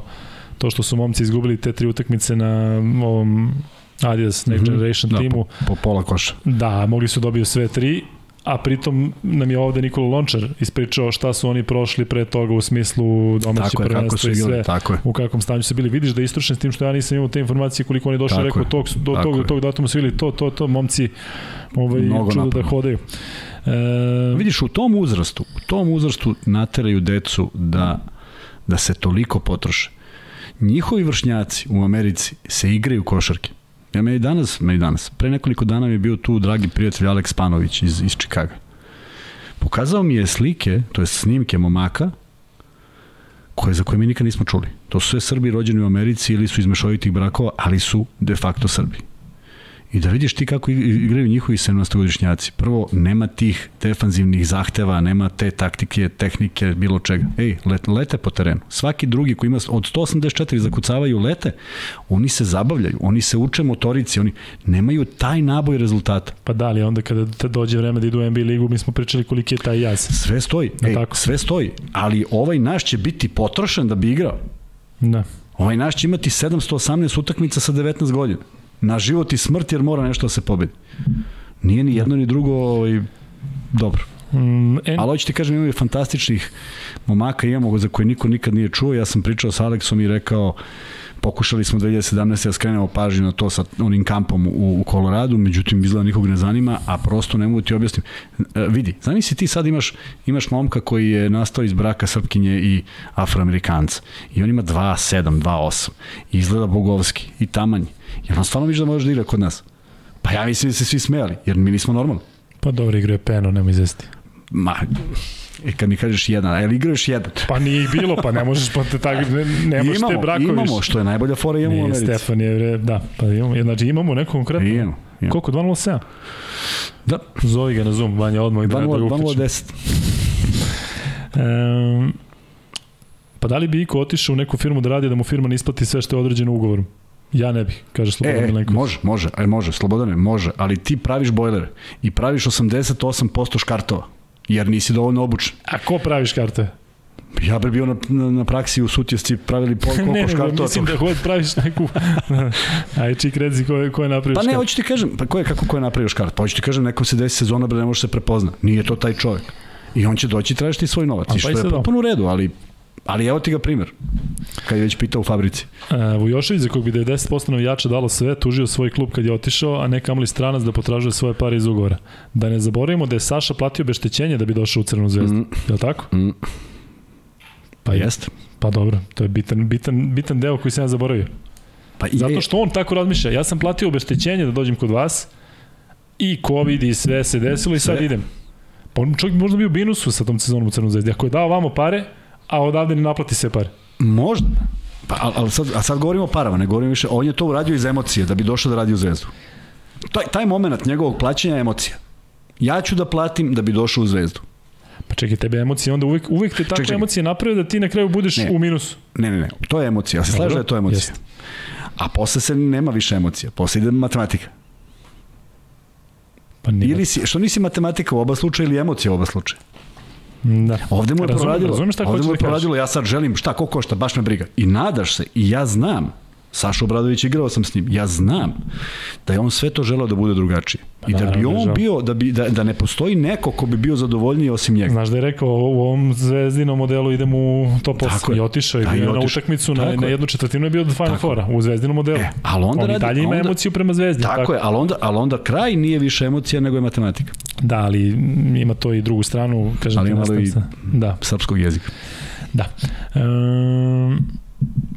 to što su momci izgubili te tri utakmice na ovom Adidas Next Generation mm -hmm. timu. Po, po pola koša. Da, mogli su dobiju sve tri a pritom nam je ovde Nikola Lončar ispričao šta su oni prošli pre toga u smislu domaće prvenstva i sve, tako je. u kakvom stanju su bili. Vidiš da je istručen s tim što ja nisam imao te informacije koliko oni došli, rekao tog, do, tog, do tog datuma su bili to, to, to, momci ovaj, Mnogo čudo napravno. da hodaju. E... Vidiš, u tom uzrastu, u tom uzrastu nateraju decu da, da se toliko potroše. Njihovi vršnjaci u Americi se igraju košarke. Ja me i danas, me i danas. Pre nekoliko dana mi je bio tu dragi prijatelj Aleks Panović iz, iz Čikaga. Pokazao mi je slike, to je snimke momaka, koje, za koje mi nikad nismo čuli. To su sve Srbi rođeni u Americi ili su iz mešovitih brakova, ali su de facto Srbi i da vidiš ti kako igraju njihovi 17-godišnjaci. Prvo, nema tih defanzivnih zahteva, nema te taktike, tehnike, bilo čega. Ej, let, lete po terenu. Svaki drugi koji ima od 184 zakucavaju lete, oni se zabavljaju, oni se uče motorici, oni nemaju taj naboj rezultata. Pa da, ali onda kada te dođe vreme da idu u NBA ligu, mi smo pričali koliki je taj jaz. Sve stoji, ej, tako? sve stoji, ali ovaj naš će biti potrošen da bi igrao. Da. Ovaj naš će imati 718 utakmica sa 19 godina na život i smrt jer mora nešto da se pobedi. Nije ni jedno ni drugo ovaj, dobro. Mm, en... Ali hoću ti kažem, imamo fantastičnih momaka, imamo za koje niko nikad nije čuo. Ja sam pričao sa Aleksom i rekao, pokušali smo 2017. da skrenemo pažnju na to sa onim kampom u, u Koloradu, međutim izgleda nikog ne zanima, a prosto ne mogu ti objasniti. E, vidi, zamisli ti sad imaš, imaš momka koji je nastao iz braka Srpkinje i Afroamerikanca i on ima 2.7, 2.8 i izgleda bogovski i tamanji Jer on stvarno mišlja da može da igra kod nas. Pa ja mislim da se svi smejali, jer mi nismo normalni. Pa dobro igra je Peno, nema izvesti. Ma, E, kad mi kažeš jedan, a je li igraš jedan? Pa nije ih bilo, pa ne možeš pa te tako, ne, ne možeš te brakoviš. Imamo, što je najbolja fora imamo nije, u Americi. Stefan je, da, pa imamo, znači imamo neko konkretno. Imamo. imamo. Koliko, 2.07? Da. Zovi ga na Zoom, Vanja, odmah da, da ga uključim. 2.10. Um, pa da li bi Iko otišao u neku firmu da radi da mu firma ne isplati sve što je određeno ugovorom? Ja ne bih, kaže Slobodan e, e Milenković. Može, može, aj može, Slobodane, može, ali ti praviš bojlere i praviš 88% škartova, jer nisi dovoljno obučen. A ko pravi škartove? Ja bih bio na, na, na praksi u Sutjesci pravili pol koliko ne, škartova. Ne, mislim da hod praviš neku... Aj, čik reci ko je, ko je napravio Pa ne, hoću ti kažem, pa ko je, kako ko je napravio škart? Pa hoću ti kažem, neko se desi sezona, bre, ne može se prepozna. Nije to taj čovjek. I on će doći i tražiti svoj novac. A, I pa što pa je potpuno u redu, ali Ali evo ti ga primer, kad je već pitao u fabrici. E, Vujošević, za kog bi 90% navijača dalo sve, tužio svoj klub kad je otišao, a ne kamali stranac da potražuje svoje pare iz ugovora. Da ne zaboravimo da je Saša platio obeštećenje da bi došao u Crvenu zvezdu. Mm. Je li tako? Mm. Pa jeste. Pa dobro, to je bitan, bitan, bitan deo koji sam ja zaboravio. Pa i Zato što on tako razmišlja. Ja sam platio obeštećenje da dođem kod vas i COVID i sve se desilo i sad sve. idem. Pa on čovjek možda bio u binusu sa tom sezonom u Crvenu zvezdi. Ako je dao vamo pare, a odavde ne naplati se pare. Možda. Pa, ali sad, a sad govorimo o parama, ne govorimo više. On je to uradio iz emocije, da bi došao da radi u Zvezdu. Taj, taj moment njegovog plaćanja je emocija. Ja ću da platim da bi došao u Zvezdu. Pa čekaj, tebe emocije, onda uvek, uvek te takve emocije naprave da ti na kraju budeš ne, u minusu. Ne, ne, ne, to je emocija. Ja se slažem da je to emocija. Jest. A posle se nema više emocija, posle ide matematika. Pa Ili si, što nisi matematika u oba slučaja ili emocija u oba slučaja? Da. Ovde mu je razumem, proradilo. Razumem šta ovde mu je da proradilo, ja sad želim, šta, ko košta, baš me briga. I nadaš se, i ja znam, Saša Obradović igrao sam s njim. Ja znam da je on sve to želeo da bude drugačiji. Pa, I da bi on bio, da, bi, da, da ne postoji neko ko bi bio zadovoljniji osim njega. Znaš da je rekao u ovom zvezdinom modelu idem u top 8 i otišao i da, bio na utakmicu na, na jednu četvrtinu je bio do Final Fora u zvezdinom modelu. E, ali onda on radi, dalje ima onda, emociju prema zvezdi. Tako, tako, je, ali onda, ali onda kraj nije više emocija nego je matematika. Da, ali ima to i drugu stranu, kažem ali ti, da. srpskog jezika. Da. Um,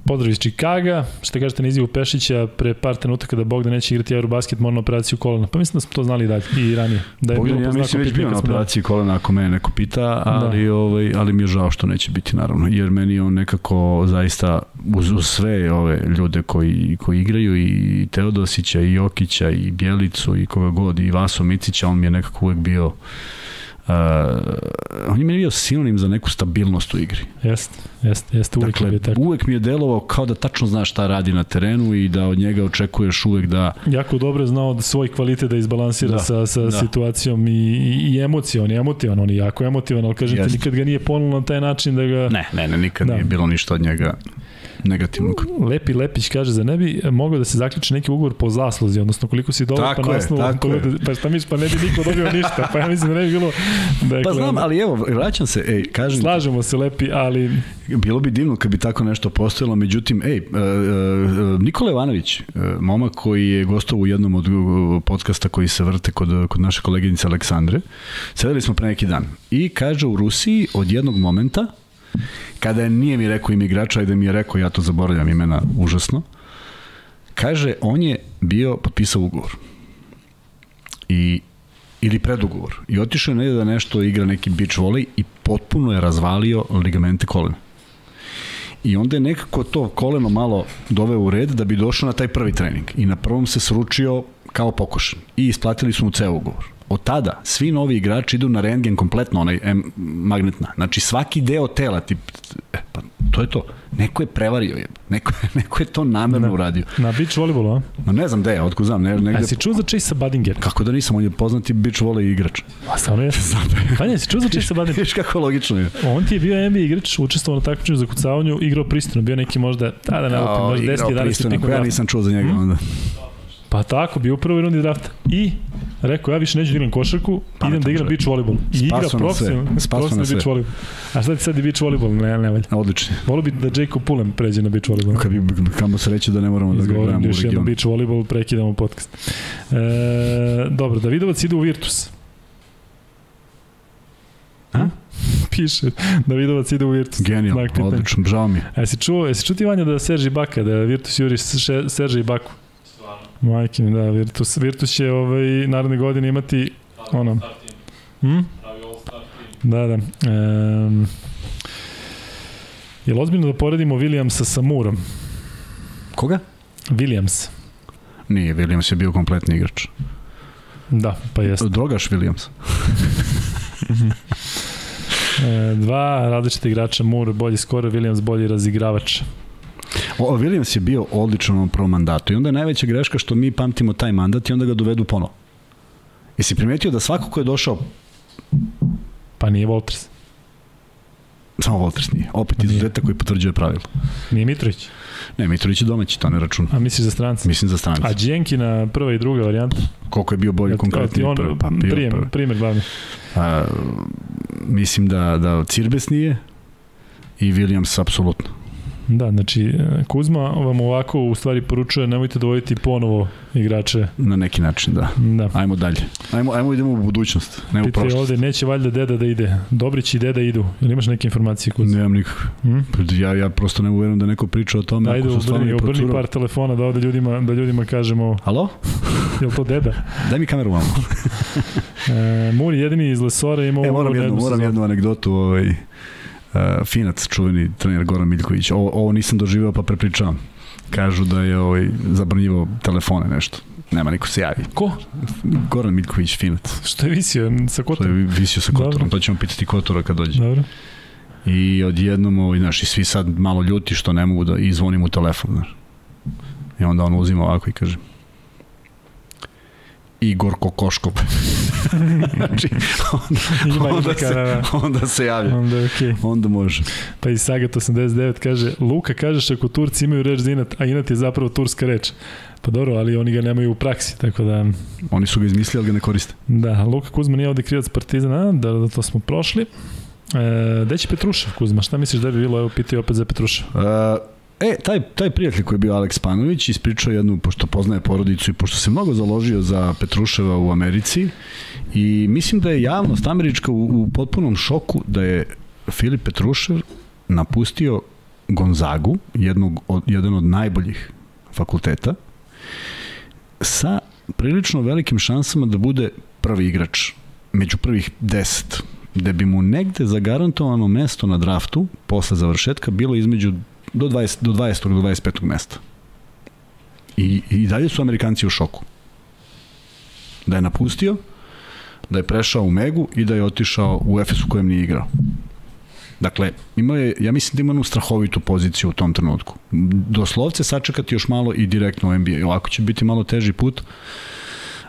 Pozdrav iz Čikaga. Šta kažete na izjavu Pešića pre par trenutaka da Bogdan neće igrati Eurobasket, mora na operaciju kolena. Pa mislim da smo to znali dalje i ranije. Da je Bogdan, bilo ja mislim već bio na operaciji da... kolena ako mene neko pita, ali, da. ovaj, ali mi je žao što neće biti naravno, jer meni on nekako zaista uz, uz sve ove ljude koji, koji igraju i Teodosića i Jokića i Bjelicu i koga god i Vaso Micića, on mi je nekako uvek bio on je meni bio sinonim za neku stabilnost u igri. Jeste, jeste, jeste, uvek dakle, je tako. uvek mi je delovao kao da tačno zna šta radi na terenu i da od njega očekuješ uvek da... Jako dobro je znao da svoj kvalitet da izbalansira da, sa, sa da. situacijom i, i, i emocija, on je emotivan, on je jako emotivan, ali kažem ti nikad ga nije ponulo na taj način da ga... Ne, ne, ne, nikad da. nije bilo ništa od njega negativnog. Lepi Lepić kaže za ne bi mogao da se zaključi neki ugovor po zasluzi, odnosno koliko si dobro pa nasnuo, tako je. pa šta misliš, pa ne bi niko dobio ništa, pa ja mislim da ne bi bilo... Dakle, pa znam, ali evo, vraćam se, ej, kažem... Slažemo se Lepi, ali... Bilo bi divno kad bi tako nešto postojalo, međutim, ej, uh, uh, Nikola Ivanović, uh, momak koji je gostao u jednom od podcasta koji se vrte kod, kod naše koleginice Aleksandre, sedeli smo pre neki dan i kaže u Rusiji od jednog momenta Kada nije mi rekao ime igrača, da mi je rekao, ja to zaboravljam imena užasno, kaže, on je bio, potpisao ugovor. I ili predugovor. I otišao je negde da nešto igra neki beach volley i potpuno je razvalio ligamente kolena. I onda je nekako to koleno malo doveo u red da bi došao na taj prvi trening. I na prvom se sručio kao pokošen. I isplatili su mu ceo ugovor. Od tada svi novi igrači idu na rengen kompletno, onaj M, magnetna. Znači svaki deo tela, ti, e, pa to je to. Neko je prevario je. Neko, neko je to namerno uradio. Na beach volejbolu, a? No ne znam gde je, otko znam. Ne, negde... A si čuo za Chase Badinger? Kako da nisam, on je poznati beach volley igrač. A stvarno je? Pa ne, si čuo za Chase Badinger? Viš kako logično je. On ti je bio NBA igrač, učestvovao na takmičenju za kucavanju, igrao pristojno, bio neki možda, da, da ne lupim, možda 10 11 pikova. Ja nisam čuo za njega hmm? onda. Pa tako, bio u prvoj rundi drafta. I rekao, ja više neću da igram košarku, pa, idem da igram beach volleyball. I igra profesionalno, profesionalno beach volleyball. A ti sad je beach volleyball? Ne, ne valja. Odlično. Volio bi da Jacob Pulem pređe na beach volleyball. Kad bi kamo se reći da ne moramo da ga gledamo u regionu. Još beach volleyball, prekidamo podcast. E, dobro, Davidovac ide u Virtus. A? Piše, Davidovac ide u Virtus. Genijalno, odlično, žao mi je. Jesi čuo, jesi čuo ti Vanja da Serži Baka, da Virtus juri Serži Baku? Majke mi, da, Virtus, Virtus će ovaj, naredne godine imati ono... Hm? Da, da. Um, je li ozbiljno da poredimo Williamsa sa Murom? Koga? Williams. Nije, Williams je bio kompletni igrač. Da, pa jeste. Drogaš Williams. e, dva različite igrača, Moore bolji skoro, Williams bolji razigravač. O, Williams je bio odličan u prvom mandatu i onda je najveća greška što mi pamtimo taj mandat i onda ga dovedu ponovo. Jesi primetio da svako ko je došao... Pa nije Walters. Samo Walters nije. Opet izuzetak koji potvrđuje pravilo. Nije Mitrović? Ne, Mitrović je domaći, to ne računa. A misliš za strance? Mislim za strance. A Dženki na prva i druga varijanta? Koliko je bio bolji konkretno? On, prvi, pa, bio prijem, prvi. primer glavni. A, mislim da, da Cirbes nije i Williams apsolutno. Da, znači Kuzma vam ovako u stvari poručuje nemojte dovoditi ponovo igrače. Na neki način, da. da. Ajmo dalje. Ajmo, ajmo idemo u budućnost, ne Pite u prošlost. ovde, neće valjda deda da ide. Dobrić i deda idu. Ili imaš neke informacije Kuzma? Nemam nikakve. Hmm? Ja, ja prosto ne uverujem da neko priča o tome. Ajde, obrni, obrni par telefona da ovde ljudima, da ljudima kažemo... Halo? Je li to deda? Daj mi kameru malo. e, Muri jedini iz Lesora ima... E, moram, jednu, moram jednu anegdotu. Ovaj, Finac, čuveni trener Goran Miljković. Ovo, ovo nisam doživeo pa prepričavam. Kažu da je ovaj, zabranjivo telefone nešto. Nema niko se javi. Ko? Goran Miljković, Finac. Što je visio sa Kotorom? Što je visio sa Kotorom, Dobro. to ćemo pitati Kotora kad dođe. Dobro. I odjednom, ovaj, znaš, i svi sad malo ljuti što ne mogu da izvonim u telefon, znaš. I onda on uzima ovako i kaže, Igor Kokoškov. znači, onda, onda, se, da, da. onda se javlja. Onda, okay. onda može. Pa i Sagat 89 kaže, Luka kažeš ako Turci imaju reč za inat, a inat je zapravo turska reč. Pa dobro, ali oni ga nemaju u praksi, tako da... Oni su ga izmislili, ali ga ne koriste. Da, Luka Kuzma nije ovde krivac Partizana, da, da to smo prošli. E, gde će Petrušev, Kuzma? Šta misliš da bi bilo? Evo, pitaju opet za Petrušev. E, E, taj, taj prijatelj koji je bio Aleks Panović ispričao jednu, pošto poznaje porodicu i pošto se mnogo založio za Petruševa u Americi i mislim da je javnost američka u, u potpunom šoku da je Filip Petrušev napustio Gonzagu, jednog od, jedan od najboljih fakulteta, sa prilično velikim šansama da bude prvi igrač među prvih deset, gde bi mu negde zagarantovano mesto na draftu posle završetka bilo između do 20, do 20. do 25. mesta. I, I dalje su Amerikanci u šoku. Da je napustio, da je prešao u Megu i da je otišao u Efes u kojem nije igrao. Dakle, ima je, ja mislim da ima jednu strahovitu poziciju u tom trenutku. Doslovce sačekati još malo i direktno u NBA. Ovako će biti malo teži put,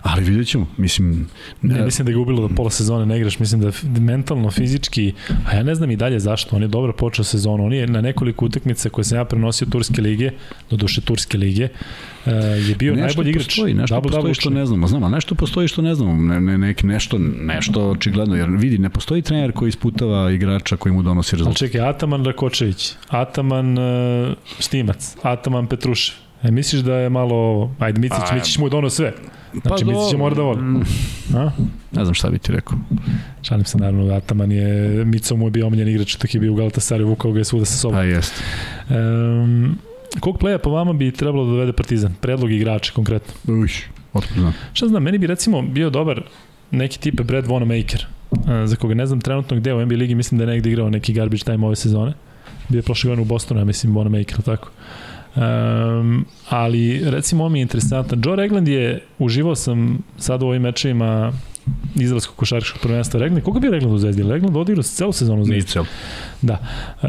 ali vidjet ćemo. Mislim, ne, mislim da ga ubilo da pola sezone ne igraš, mislim da mentalno, fizički, a ja ne znam i dalje zašto, on je dobro počeo sezonu, on je na nekoliko utakmica koje sam ja prenosio Turske lige, do duše Turske lige, uh, je bio nešto najbolji igrač. Postoji, nešto double, postoji double što ne znamo, znamo, nešto postoji što ne znamo, ne, ne, neki, nešto, nešto očigledno, jer vidi, ne postoji trener koji isputava igrača koji mu donosi rezultat. Ali čekaj, Ataman Rakočević, Ataman uh, Štimac, Ataman Petrušev, E, misliš da je malo, ajde, Micić, A, Micić mu je dono sve. Znači, pa Micić će mora da voli. Mm. A? Ne znam šta bi ti rekao. Šalim se, naravno, Ataman je, Mico mu je bio omljen igrač, tako je bio u Galatasaray, vukao ga je svuda sa sobom. Pa jest. Um, kog pleja po vama bi trebalo da dovede Partizan? Predlog igrača konkretno. Uš, otkud znam. Šta znam, meni bi recimo bio dobar neki tipe Brad Wanamaker, za koga ne znam trenutno gde u NBA ligi, mislim da je negde igrao neki garbage time ove sezone. Bio je prošle godine u Bostonu, ja mislim, Wanamaker, tako. Um, ali recimo ovo mi je interesantan. Joe Regland je, uživao sam sad u ovim mečevima izraelskog košarkaškog prvenstva Regland. Koga bi Regland u Zvezdi? Regland odigrao celu sezonu u Zvezdi. Nije celu. Da. E,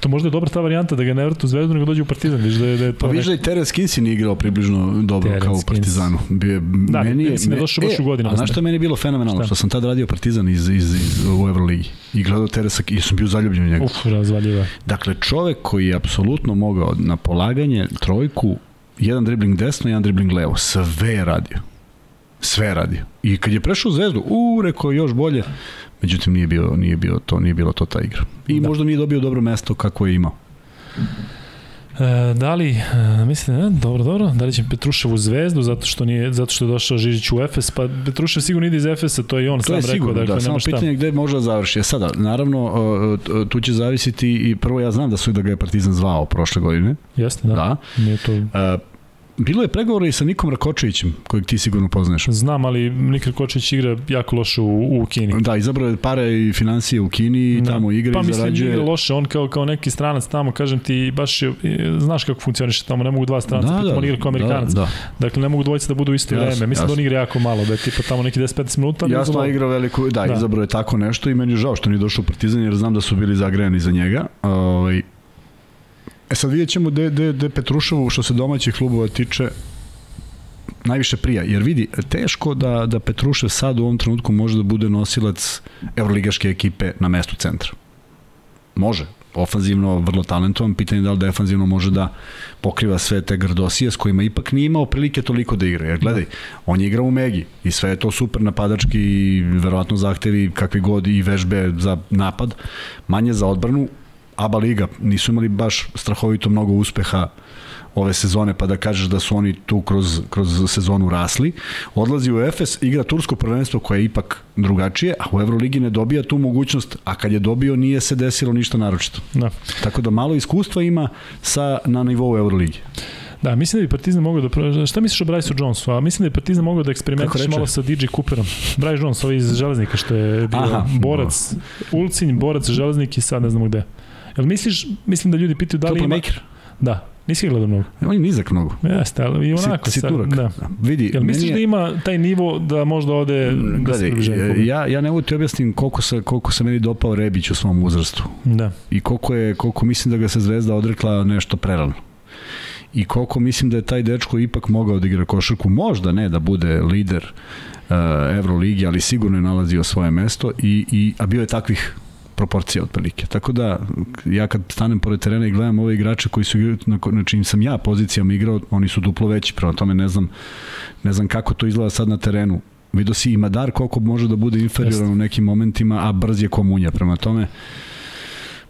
to možda je dobra ta varijanta da ga ne vrtu u Zvezdu nego dođe u Partizan. Viš da je, da je to pa viš da i Teres Kinsi nije igrao približno dobro Terence kao u Partizanu. Bio, da, meni je, me, došao baš u godinu. A znaš što je meni bilo fenomenalno? Šta? Što sam tad radio Partizan iz, iz, iz, u Euroligi i gledao Teresa i sam bio zaljubljen u njega. Uf, razvaljiva. Dakle, čovek koji je apsolutno mogao na polaganje trojku, jedan dribling desno, jedan dribling levo, sve je radio. Sve je radio. I kad je prešao u Zvezdu, u, rekao još bolje, međutim nije bio nije bio to nije bilo to ta igra. I da. možda nije dobio dobro mesto kako je imao. E, da li, e, mislim, ne, dobro, dobro, da li će Petrušev u Zvezdu zato što nije zato što je došao Žižić u Efes, pa Petrušev sigurno ide iz Efesa, to je i on to sam je rekao, sigurno, dakle, da, samo pitanje šta. gde može da završi. E sada, naravno, tu će zavisiti i prvo ja znam da su da ga je Partizan zvao prošle godine. Jeste, da. da. Nije to... E, Bilo je pregovora i sa Nikom Rakočevićem, kojeg ti sigurno poznaš. Znam, ali Nik Rakočević igra jako loše u, u Kini. Da, izabrao je pare i financije u Kini i da. tamo igra pa, i zarađuje. Pa mislim, igra loše, on kao, kao neki stranac tamo, kažem ti, baš je, znaš kako funkcioniše tamo, ne mogu dva stranca, da, da, on igra kao da, Amerikanac. Da, da. Dakle, ne mogu dvojice da budu u isto vreme. Mislim jasno. da on igra jako malo, da je tipa tamo neki 10-15 minuta. Jasno, igrao veliku, da, da, izabrao je tako nešto i meni je žao što nije došao u Partizan, jer znam da su bili zagrejani za njega. Ovaj, E sad vidjet ćemo gde, gde, gde Petruševu, što se domaćih klubova tiče, najviše prija, jer vidi, teško da, da Petrušev sad u ovom trenutku može da bude nosilac evroligaške ekipe na mestu centra. Može, ofanzivno vrlo talentovan, pitanje je da li defanzivno može da pokriva sve te grdosije s kojima ipak nije imao prilike toliko da igra. Jer gledaj, da. on je igrao u Megi i sve je to super napadački i verovatno zahtevi kakvi god i vežbe za napad, manje za odbranu, ABA liga nisu imali baš strahovito mnogo uspeha ove sezone pa da kažeš da su oni tu kroz, kroz sezonu rasli. Odlazi u Efes, igra tursko prvenstvo koje je ipak drugačije, a u Euroligi ne dobija tu mogućnost, a kad je dobio nije se desilo ništa naročito. Da. Tako da malo iskustva ima sa, na nivou Euroligi. Da, mislim da bi Partizan mogao da... Šta misliš o Bryce Jonesu? A mislim da bi Partizan mogao da eksperimentiš malo sa DJ Cooperom. Bryce Jones, ovaj iz Železnika što je bio Aha, borac, no. Ulcinj, borac, Železnik i sad ne znamo gde. Jel misliš, mislim da ljudi pitaju da li ima... Maker? Da, Nisi gledao mnogo? On je nizak mnogo. Jeste, ali i onako. Si, si turak. Da. Vidi, Jel misliš je... da ima taj nivo da možda ode da Gledaj, se ja, ja ne mogu ti objasnim koliko se, koliko se meni dopao Rebić u svom uzrastu. Da. I koliko, je, koliko mislim da ga se Zvezda odrekla nešto prerano i koliko mislim da je taj dečko ipak mogao da igra košarku, možda ne da bude lider uh, Euroligi, ali sigurno je nalazio svoje mesto i, i a bio je takvih proporcija otprilike. Tako da, ja kad stanem pored terena i gledam ove igrače koji su na, na čim sam ja pozicijama igrao, oni su duplo veći, prema tome ne znam, ne znam kako to izgleda sad na terenu. Vidio si i Madar koliko može da bude inferioran u nekim momentima, a brz je komunja. Prema tome,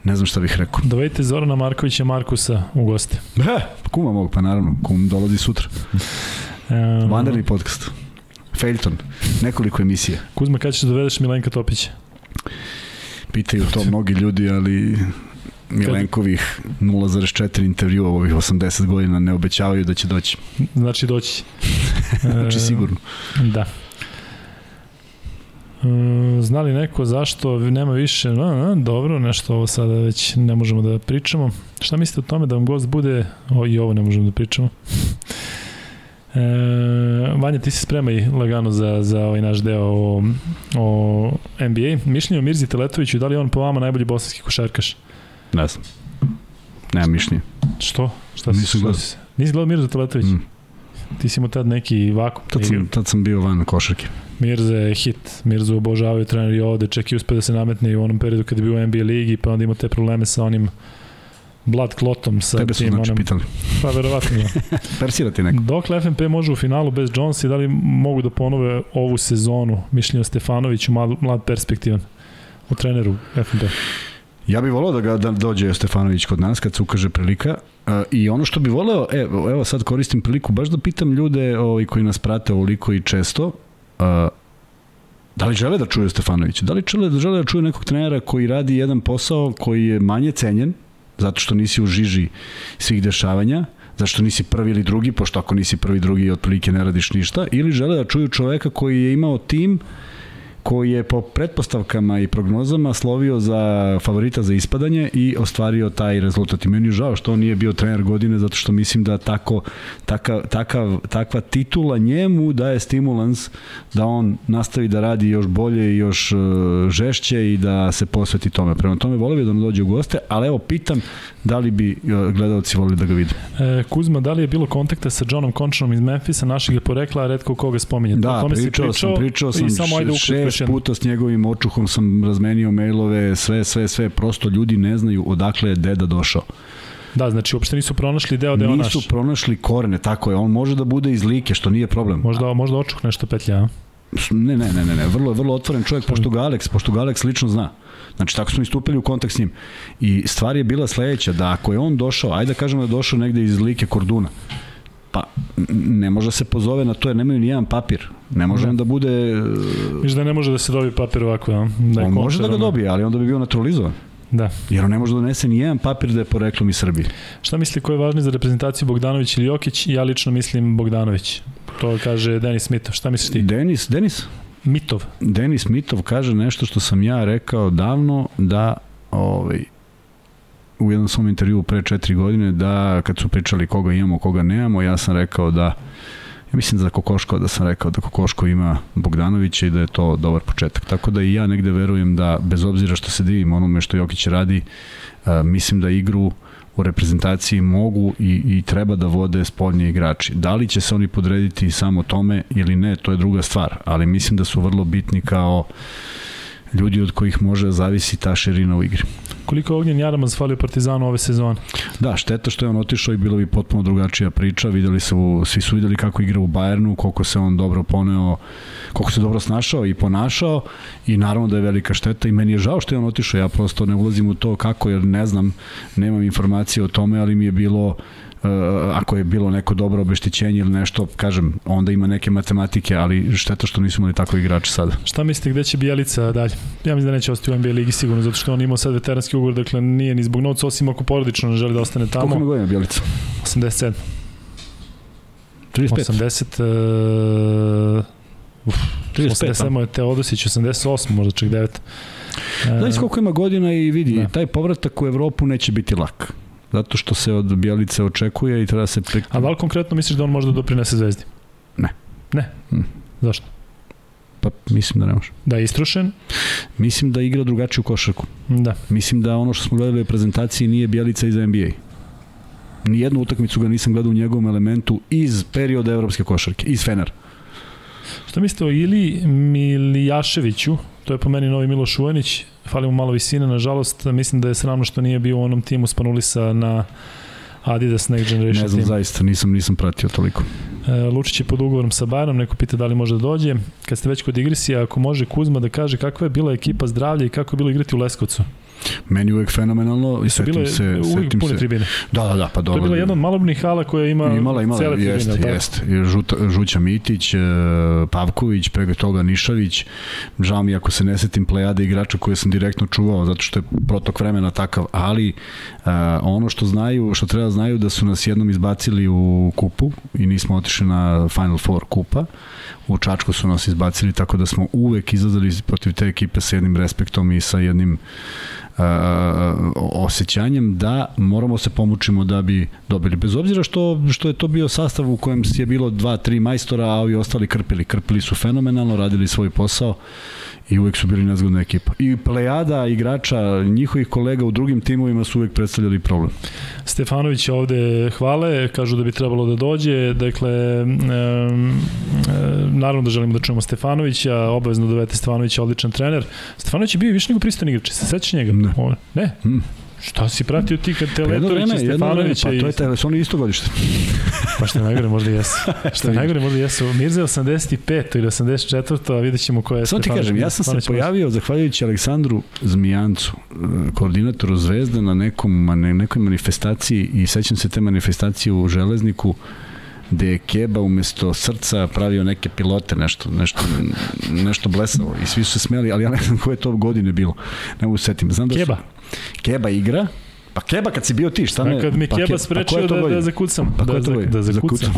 ne znam šta bih rekao. Dovedite Zorana Markovića Markusa u goste. E, kuma mogu, pa naravno, kum dolazi sutra. Um, Vanderni podcast. Failton, nekoliko emisija. Kuzma, kada ćeš da dovedeš Milenka Topića? Pitaju to mnogi ljudi, ali Milenkovih 0,4 intervjua ovih 80 godina ne obećavaju da će doći. Znači doći. znači sigurno. Da. E, zna li neko zašto nema više, no, no, dobro, nešto ovo sada već ne možemo da pričamo. Šta mislite o tome da vam gost bude, o, i ovo ne možemo da pričamo. E, Vanja, ti se spremaj lagano za, za ovaj naš deo o, o NBA. Mišljenje o Mirzi Teletoviću, da li on po vama najbolji bosanski košarkaš? Ne znam. Nema mišljenja. Što? Šta si, Nisam gledao. Nisi gledao Mirza Teletović? Mm. Ti si imao tad neki vakum. Tad sam, tad sam bio van košarke. Mirza je hit. Mirza obožavaju treneri ovde. Čak i uspe da se nametne i u onom periodu kada je bio u NBA ligi, pa onda ima te probleme sa onim blood clotom sa Tebe tim znači pitali. Pa verovatno da. Persira ti neko. Dokle FNP može u finalu bez Jonesa i da li mogu da ponove ovu sezonu mišljenja o Stefanoviću, mlad, mlad perspektivan u treneru FNP? Ja bih voleo da ga da dođe Stefanović kod nas kad se ukaže prilika uh, i ono što bih voleo, evo, evo sad koristim priliku baš da pitam ljude ovaj, koji nas prate ovoliko i često, uh, Da li žele da čuju Stefanovića? Da li žele, da žele da čuju nekog trenera koji radi jedan posao koji je manje cenjen, zato što nisi u žiži svih dešavanja, zašto nisi prvi ili drugi, pošto ako nisi prvi drugi otprilike ne radiš ništa, ili žele da čuju čoveka koji je imao tim koji je po pretpostavkama i prognozama slovio za favorita za ispadanje i ostvario taj rezultat. I meni je žao što on nije bio trener godine, zato što mislim da tako, takav, takav, takva titula njemu daje stimulans da on nastavi da radi još bolje i još uh, žešće i da se posveti tome. Prema tome volio bi da nam dođe u goste, ali evo pitam da li bi uh, gledalci volili da ga vide. E, Kuzma, da li je bilo kontakta sa Johnom Končanom iz Memfisa, našeg je porekla, a redko koga spominje? Da, pričao, pričao, sam, pričao sam, samo ajde šest puta s njegovim očuhom sam razmenio mailove, sve, sve, sve, prosto ljudi ne znaju odakle je deda došao. Da, znači uopšte nisu pronašli deo deo naš. Nisu pronašli korene, tako je. On može da bude iz like, što nije problem. Možda, možda očuh nešto petlja, a? Ne, ne, ne, ne, ne, vrlo, vrlo otvoren čovjek, pošto ga Alex, pošto ga Alex lično zna. Znači, tako smo istupili u kontakt s njim. I stvar je bila sledeća, da ako je on došao, ajde da kažemo da je došao negde iz like Korduna, pa ne može da se pozove na to jer nemaju ni jedan papir. Ne može da. da bude... Miš da ne može da se dobije papir ovako, ja? Da on može da ga dobije, ali onda bi bio naturalizovan. Da. Jer on ne može da donese ni jedan papir da je poreklom iz Srbije. Šta misli ko je važniji za reprezentaciju Bogdanović ili Jokić? Ja lično mislim Bogdanović. To kaže Denis Smitov. Šta misliš ti? Denis, Denis? Mitov. Denis Mitov kaže nešto što sam ja rekao davno da ovaj, u jednom svom intervju pre četiri godine da kad su pričali koga imamo, koga nemamo, ja sam rekao da ja mislim za Kokoško da sam rekao da Kokoško ima Bogdanovića i da je to dobar početak. Tako da i ja negde verujem da bez obzira što se divim onome što Jokić radi, mislim da igru u reprezentaciji mogu i, i treba da vode spoljni igrači. Da li će se oni podrediti samo tome ili ne, to je druga stvar, ali mislim da su vrlo bitni kao ljudi od kojih može da zavisi ta širina u igri. Koliko je Ognjen Jaramaz falio Partizanu ove sezone? Da, šteta što je on otišao i bilo bi potpuno drugačija priča. Videli su, svi su videli kako igra u Bajernu, koliko se on dobro poneo, koliko se dobro snašao i ponašao i naravno da je velika šteta i meni je žao što je on otišao. Ja prosto ne ulazim u to kako jer ne znam, nemam informacije o tome, ali mi je bilo ako je bilo neko dobro obeštećenje ili nešto, kažem, onda ima neke matematike, ali šteta što nismo imali tako igrače sada. Šta mislite, gde će Bijelica dalje? Ja mislim da neće ostati u NBA ligi sigurno, zato što on ima sad veteranski ugovor, dakle nije ni zbog novca, osim ako porodično ne želi da ostane tamo. Koliko ima godina Bijelica? 87. 35? 80... Uh, uf, 35, 87 je Teodosić, 88, možda čak 9. Znaš koliko ima godina i vidi, da. taj povratak u Evropu neće biti lak zato što se od Bjelice očekuje i treba se... Prek... A da li konkretno misliš da on može da doprinese Zvezdi? Ne. Ne? Hmm. Zašto? Pa mislim da ne može. Da je istrošen? Mislim da igra drugačiju košarku. Da. Mislim da ono što smo gledali u prezentaciji nije Bjelica iz NBA. Nijednu utakmicu ga nisam gledao u njegovom elementu iz perioda evropske košarke, iz Fenera. Šta mislite o Ili Milijaševiću? To je po meni novi Miloš Uvanić fali mu malo visine, nažalost, mislim da je sramno što nije bio u onom timu Spanulisa na Adidas Next Generation Ne znam, team. zaista, nisam, nisam pratio toliko. E, Lučić je pod ugovorom sa Bayernom, neko pita da li može da dođe. Kad ste već kod igrisija, ako može Kuzma da kaže kakva je bila ekipa zdravlja i kako je bilo igrati u Leskovcu? Meni uvek fenomenalno i setim bile se, uvek setim pune se. tribine. Da, da, da, pa dobro. To je bila jedna od malobnih hala koja ima imala, imala, cele tribine. Jeste, jeste. Žuta, Žuća Mitić, e, Pavković, prega toga Nišavić. Žao mi ako se ne setim plejade igrača koje sam direktno čuvao, zato što je protok vremena takav, ali uh, ono što znaju, što treba da znaju da su nas jednom izbacili u kupu i nismo otišli na Final Four kupa. U Čačku su nas izbacili, tako da smo uvek izlazili protiv te ekipe sa jednim respektom i sa jednim osjećanjem da moramo se pomučimo da bi dobili. Bez obzira što, što je to bio sastav u kojem je bilo dva, tri majstora, a ovi ostali krpili. Krpili su fenomenalno, radili svoj posao i uvek su bili nezgodna ekipa. I plejada igrača, njihovih kolega u drugim timovima su uvek predstavljali problem. Stefanović ovde hvale, kažu da bi trebalo da dođe, dakle, um, um, naravno da želimo da čujemo Stefanovića, obavezno dovete Stefanovića, odličan trener. Stefanović je bio više nego pristojni igrač, se sećaš njega? Ne. O, ne? Hmm. Šta si pratio ti kad te pa Letović i Stefanović? Pa to je taj, su oni isto godište. pa što je najgore možda jesu. Što je najgore možda jesu. Mirza 85. ili 84. a vidjet ćemo ko je Samo ti kažem, ja sam se pojavio zahvaljujući Aleksandru Zmijancu, eh, koordinatoru Zvezde na nekom, na nekoj manifestaciji i sećam se te manifestacije u Železniku gde je Keba umesto srca pravio neke pilote, nešto, nešto, nešto blesavo i svi su se smeli, ali ja ne znam koje to godine bilo. Ne mogu setim. Znam da Keba? Su, Keba igra, Pa Keba kad si bio ti, šta me... A kad mi pa Keba Ke- pa sprečio to da, da zakucam. Pa da, za, da zakucam.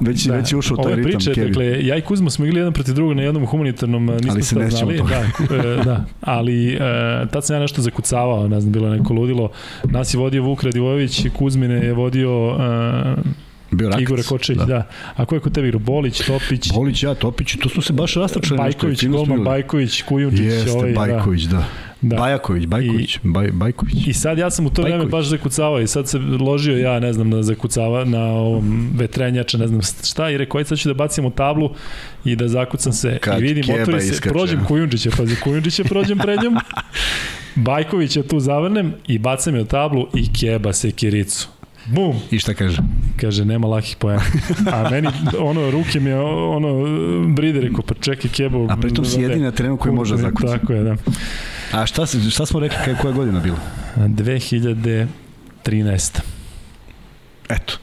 Već, da. već je ušao u taj Ove ritam priče, Kevi. dakle, ja i Kuzma smo igli jedan protiv drugog na jednom humanitarnom, nismo Ali se ne znali. Da, e, da, ali e, tad sam ja nešto zakucavao, ne znam, bilo je neko ludilo. Nas je vodio Vuk Radivojević, Kuzmine je vodio e, Bio Rakac. Igor Kočević, da. da. A ko je kod tebi igrao? Bolić, Topić, Bolić, ja, Topić, to smo se baš rastračali. Bajković, Golman. Bajković, Kujundžić, Jeste, ovaj, Bajković, da. da. Bajaković, Bajković, Baj, Bajković. I sad ja sam u to vreme Bajković. baš zakucavao i sad se ložio ja, ne znam, na zakucava, na ovom vetrenjača, ne znam šta, i rekao, sad ću da bacim u tablu i da zakucam se. Kad I vidim, otvori se, iskače. prođem Kujundžića, pazi, Kujundžića prođem pred njom, Bajkovića tu zavrnem i bacam je u tablu i Keba se kiricu. Bum! I šta kaže? Kaže, nema lakih pojena. A meni, ono, ruke mi je, ono, bride, rekao, pa čekaj, Kebo. A pritom si jedini na terenu koji može zakuca. Tako je, da. A šta, se, šta smo rekli, koja godina bila? 2013. Eto.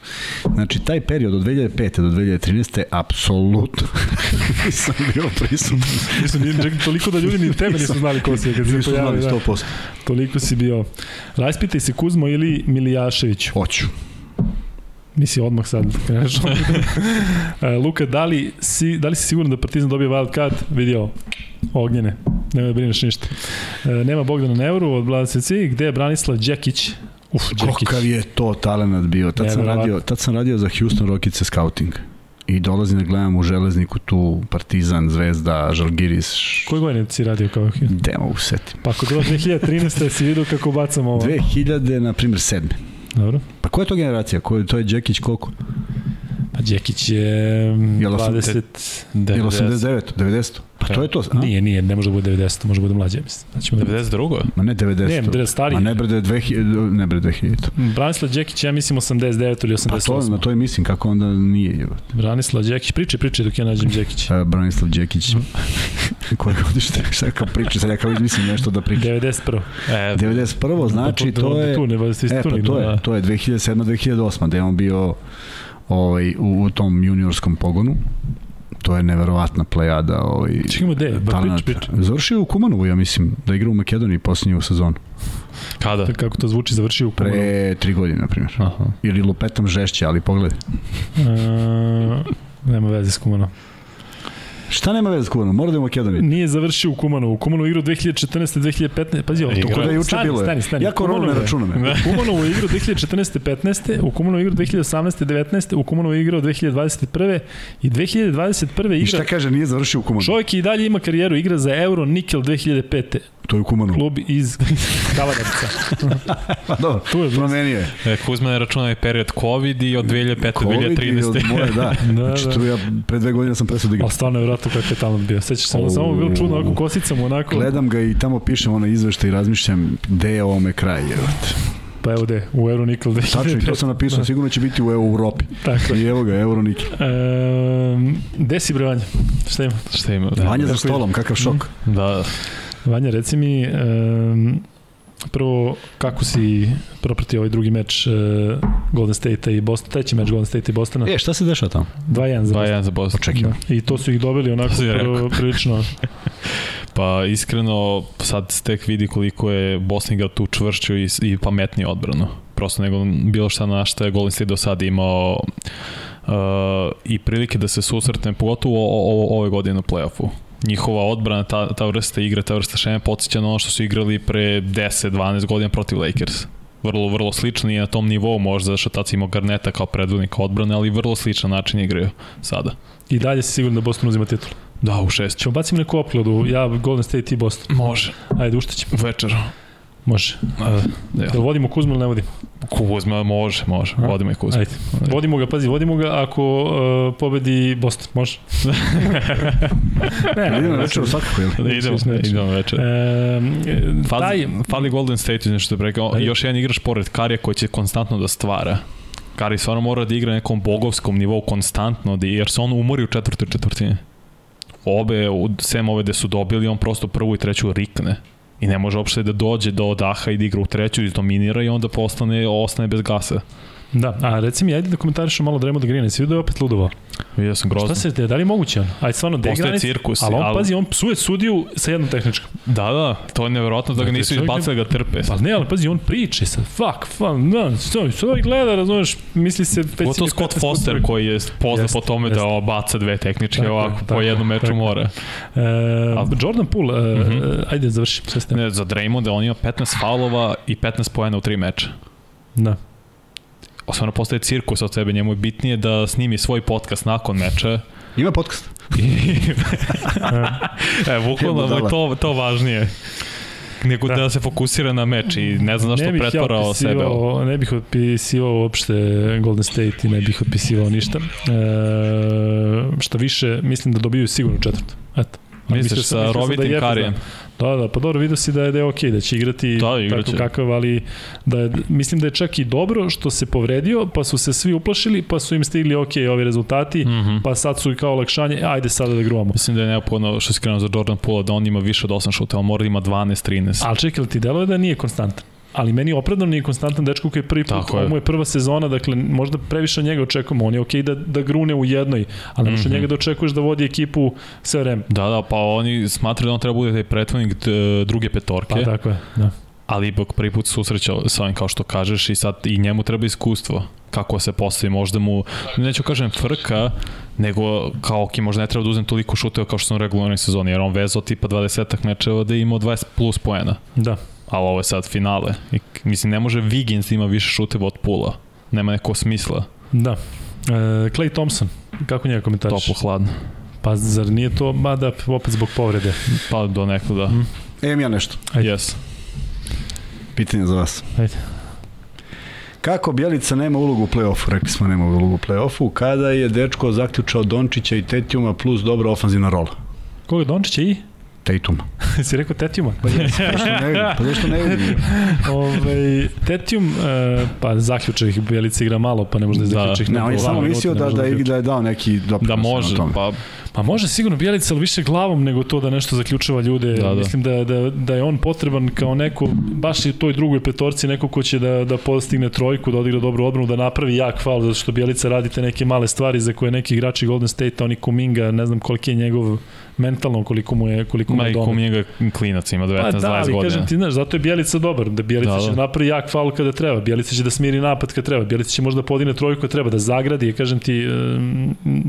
Znači, taj period od 2005. do 2013. apsolutno nisam bio prisutan. Mislim, nije čak toliko da ljudi ni tebe nisu znali ko si je kad se Nisu znali pojavio. Da. 100%. Toliko si bio. Raspitaj se Kuzmo ili Milijašević. Hoću. Misli odmah sad kreneš. E, Luka, da li, si, da li si siguran da Partizan dobije wild card? Vidio ognjene. Nema da brineš ništa. E, nema Bogdana Neuru od Blaseci. Gde je Branislav Đekić? Uf, Đekić. Kakav je to talent bio. Tad sam, Neverovatno. radio, tad sam radio za Houston Rockets scouting. I dolazim da gledam u železniku tu Partizan, Zvezda, Žalgiris. Koje godine si radio kao Hugh? Gde mogu se setim? Pa ako bilo 2013. si vidio kako bacam ovo. 2000, na primjer, sedme. Dobro. Pa koja je to generacija? Ko, je- to je Đekić koliko? Pa Đekić je mm, Jel 20... Ili 89, 90? Pa to je to. A? Nije, nije, ne može da bude 90, može da bude mlađe, mislim. Znači, da 92. Ma ne 90. Ne, bre, stariji. Ma ne bre 2000, ne bre 2000. Branislav Đekić, ja mislim 89 ili 88. Pa to, na to je mislim kako onda nije. Branislav Đekić, priče, priče dok ja nađem Đekić. A, Branislav Đekić. Koje godište? Šta kao priče? Sad ja kao izmislim nešto da pričam. 91. E, 91. znači Pa, to je... Tu, ne, tu, E, pa to je, to je 2007-2008, da je on bio ovaj, u, u tom juniorskom pogonu. To je neverovatna plejada. Ovaj, Čekajmo, gde? Prič. Završio u Kumanovu, ja mislim, da igra u Makedoniji posljednju sezonu. kada? Kako to zvuči, završio u Kumanovu. Pre tri godine, na primjer. Aha. Ili lupetam žešće, ali pogledaj. Uh, nema veze s Kumanom. Šta nema veze s Kumanom? Mora da je u Makedoniji. Nije završio u Kumanovu. U Kumanovu igrao 2014. 2015. Pazi ovo. Igra. Koga je juče bilo stani, stani. Ja koronu ne računam. je. U Kumanovu igrao 2014. 15. U Kumanovu igrao 2018. 19. U Kumanovu igrao 2021. I 2021. I igra šta kaže, nije završio u Kumanu. Čovjek i dalje ima karijeru, igra za Euro Nikel 2005. To je u Kumanu. Klub iz Kavadarca. Pa dobro, Tu je promenio je. E, Kuzma je računao period COVID i od 2005. do Covid i od 2013. moje, da. Da, Znači, da. tu ja pre dve godine sam presao da igram. Ali stvarno je vratno kakav je talent bio. Sećaš se, ono samo bilo čudno, onako kosicama, onako. Gledam ga i tamo pišem ono izveštaj i razmišljam gde je ovome kraj. Je. Pa evo gde, u Euro Nikel 2005. Tačno, i to sam napisao, sigurno će biti u Europi. Tako je. I evo ga, Euronikel. Ehm, Gde si bre Vanja? Šta ima? Šta ima? Da, Vanja za tako stolom, kakav šok. da. Vanja, reci mi, um, prvo, kako si propratio ovaj drugi meč uh, Golden State i Boston, treći meč Golden State i Bostona? E, šta se dešava tamo? 2-1 za 2-1 za Boston. Očekivano. Da. I to su ih dobili onako prvo, prilično Pa iskreno sad se tek vidi koliko je Boston igrao tu čvršću i, i pametniju odbranu. Prosto nego bilo šta na šta je Golden State do sada imao uh, i prilike da se susretne, pogotovo o, o, ove godine u play-offu. Njihova odbrana, ta, ta vrsta igre, ta vrsta šeme podsjeća na ono što su igrali pre 10-12 godina protiv Lakers. Vrlo, vrlo slično i na tom nivou možda, što tad imao Garneta kao predvodnika odbrane, ali vrlo sličan način igraju sada. i dalje si siguran da Boston uzima titul. Da, u šest. Ćemo bacimo neku opkladu, ja Golden State i Boston. Može. Ajde, ušta ćemo. Večer. Može. Uh, Da li vodimo Kuzmu ili ne vodimo? Kuzma, može, može. A? Vodimo i Kuzma. Ajde. Vodimo ga, pazi, vodimo ga ako uh, pobedi Boston, može? ne, Idemo na večeru svakako, jel? Idemo, idemo večer. E, Fali, taj, fali Golden State nešto da rekao. Još jedan igrač pored Karija koji će konstantno da stvara. Kari stvarno mora da igra na nekom bogovskom nivou konstantno, da, jer se on umori u četvrtoj četvrtini. Obe, sem ove gde su dobili, on prosto prvu i treću rikne. I ne može uopšte da dođe do daha i da igra u treću, izdominira i onda postane, ostane bez gasa. Da, a reci mi, ajde da komentarišemo malo Draymond Green, jesi vidio da je opet ludovao? Vidio sam grozno. Šta se te, da li je moguće on? Ajde, stvarno, da je granic, cirkus, ali on, ali- pazi, on psuje sudiju sa jednom tehničkom. Da, da, to je nevjerojatno da ga nisu izbacili da ga trpe. Pa ne, ali pazi, on priča sad, fuck, fuck, da, što, što ovaj gleda, razumeš, misli se... si ga Scott 15 puta Foster vidio. koji je poznat po tome jeste. da ovo baca dve tehničke Tako ovako po tako je, jednom meču tako mora. E, Jordan Poole, e, Mhm. ajde, završi. Ne, za Draymonda on ima 15 faulova i 15 poena u tri meča. Da. Osvano postaje cirkus od sebe, njemu je bitnije da snimi svoj podcast nakon meča. Ima podcast. e, bukvalno mu je to, to važnije nego da. da se fokusira na meč i ne znam zašto bih ja sebe. Ne bih otpisivao uopšte Golden State i ne bih otpisivao ništa. E, šta više, mislim da dobiju sigurno četvrtu. Eto. Misliš mislio sam- sa sam rovitim da je Karijem? Da, da, pa dobro, vidio si da je, da je okej, da će igrati Da, igraće. tako kakav, ali da je, mislim da je čak i dobro što se povredio, pa su se svi uplašili, pa su im stigli okej ovi rezultati, Mhm. pa sad su i kao olakšanje, ajde sada da gruvamo. Mislim da je neophodno što si krenuo za Jordan Poole da on ima više od 8 šuta, on mora da ima 12-13. Ali čekaj, ti deluje da nije konstantan? Ali meni opravdano nije konstantan dečko koji je prvi put, ovo mu je prva sezona, dakle možda previše od njega očekujemo, on je okej da, da grune u jednoj, ali ne možeš od Mhm. njega da očekuješ da vodi ekipu sve vreme. Da, da, pa oni smatraju da on treba bude taj pretvornik druge petorke, Pa tako je, da. ali ipak prvi put se susreća sa ovim kao što kažeš i sad i njemu treba iskustvo kako se postavi, možda mu, neću kažem frka, nego kao ok, možda ne treba da uzem toliko šuteva kao što sam u regularnoj sezoni, jer on vezao tipa 20 mečeva da je imao 20 plus poena, Da. Ali ovo je sad finale. I, mislim, ne može Wiggins da ima više šuteva od pula, nema neko smisla, Da. E, Clay Thompson, kako njega komentariš? toplo hladno. Pa zar nije to, ma da, opet zbog povrede. Pa do nekog da. E, imam ja nešto. Ajde. Yes. Pitanje za vas. Ajde. Kako Bjelica nema ulogu u play-offu? Rekli smo nema ulogu u play-offu. Kada je dečko zaključao Dončića i Tetijuma plus dobra ofanzivna rola? Koga Dončića i? Tatuma. si rekao Tetijuma? Pa zašto ne vidim? Pa zašto ne vidim? Ove, Tetijum, e, pa zaključa ih Bjelica igra malo, pa ne može da Da. zaključa ih. Ne, on je nekoliko samo mislio da, da, je, da je dao neki doprinos. Da može, na tome. pa Pa može sigurno Bjelica, ali više glavom nego to da nešto zaključava ljude. Da, da. Mislim da, da, da je on potreban kao neko, baš i toj drugoj petorci, neko ko će da, da postigne trojku, da odigra dobru odbranu, da napravi jak faul, zato što Bjelica radi te neke male stvari za koje neki igrači Golden State, oni Kuminga, ne znam koliki je njegov mentalno, koliko mu je, koliko mu Ma je i domet. kum njega klinac ima 19-20 Pa da, ali godina. kažem ti, znaš, zato je Bjelica dobar, da Bjelica Da, da, da. će da napravi jak faul kada treba, Bjelica će da smiri napad kada treba, Bjelica će možda podigne trojku kada treba, da zagradi, kažem ti,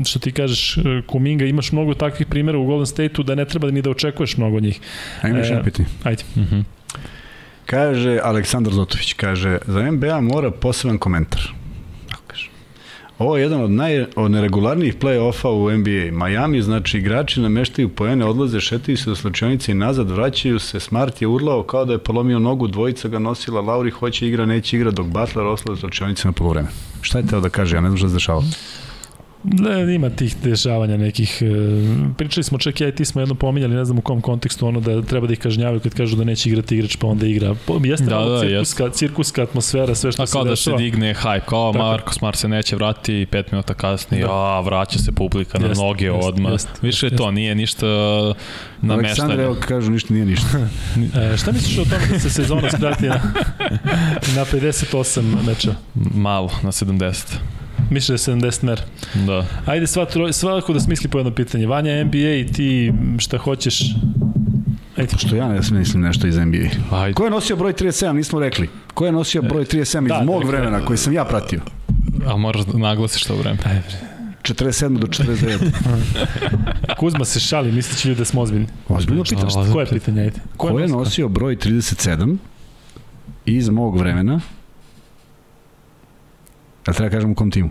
što ti kažeš, e, Kuminga, imaš mnogo takvih primjera u Golden State-u da ne treba ni da očekuješ mnogo od njih. Ajme još E, pitanje. Ajde. Mhm. Kaže Aleksandar Zotović, kaže, za NBA mora poseban komentar. Ovo je jedan od, naj, od play-offa u NBA. Miami, znači igrači nameštaju poene, odlaze, šetaju se do slučionice i nazad, vraćaju se. Smart je urlao kao da je polomio nogu, dvojica ga nosila, Lauri hoće igra, neće igra, dok Butler oslao slučionice na polovreme. Šta je teo da kaže? Ja ne znam šta se dešava. Ne, ima tih dešavanja nekih. e, Pričali smo čak ja i ti smo jedno pominjali, ne znam u kom kontekstu, ono da treba da ih kažnjavaju kad kažu da neće igrati igrač, pa onda igra. Jeste Da, da, cirkuska, cirkuska atmosfera, sve što A se kao da se dešava. digne hype, kao Tako. Marko Smart se neće vratiti i pet minuta kasnije, Da. a vraća se publika na Jeste, noge jeste, odmah. jeste, Više je to, nije ništa na Aleksandar, evo kažu, ništa nije ništa. E, šta misliš o tome da se sezona skrati na, na 58 meča? Malo, na 70. Misliš da je 70 mer? Da. Ajde sva troj, svako da smisli po jedno pitanje. Vanja NBA i ti šta hoćeš? Ajde. Što ja ne mislim nešto iz NBA. Ajde. Ko je nosio broj 37, nismo rekli. Ko je nosio broj 37 iz Da, mog da, vremena, koji sam ja pratio? A moraš da naglasiš to vreme. 47 do 49. Kuzma se šali, mislići ljudi da smo ozbiljni. Ozbiljno pitaš. Koje je pitanje? Ajde. Ko je nosio broj 37 iz mog vremena? Ja treba kažem u kom timu?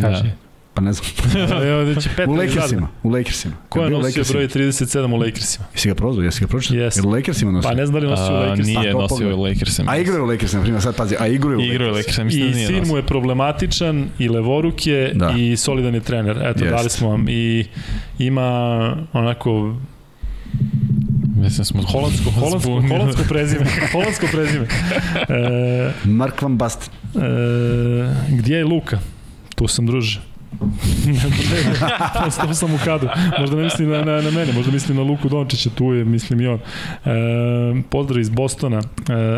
Kaže. Pa ne znam. Evo da će U Lakersima. U Lakersima. Ko je nosio Lakersima? broj 37 u Lakersima? Jesi ga prozvao? Jesi ga pročitao? Jeste. Jel u Lakersima nosio? Pa ne znam da li nosio u A, Lakersima. nije nosio u Lakersima. A igrao u Lakersima, primjer, sad pazi, a igrao je u Igrao Lakersima. Lakersima, mislim da I nije sin nosio. mu je problematičan i levoruk je Da. i solidan je trener. Eto, Jest. dali smo vam. I ima onako Mislim smo holandsko, holandsko, zbunili. holandsko prezime. holandsko prezime. E, Mark Van Basten. e, gdje je Luka? Tu sam druže. Ostao sam u kadru. Možda ne misli na, na, na mene, možda misli na Luku Dončića, tu je, mislim i on. E, pozdrav iz Bostona. E,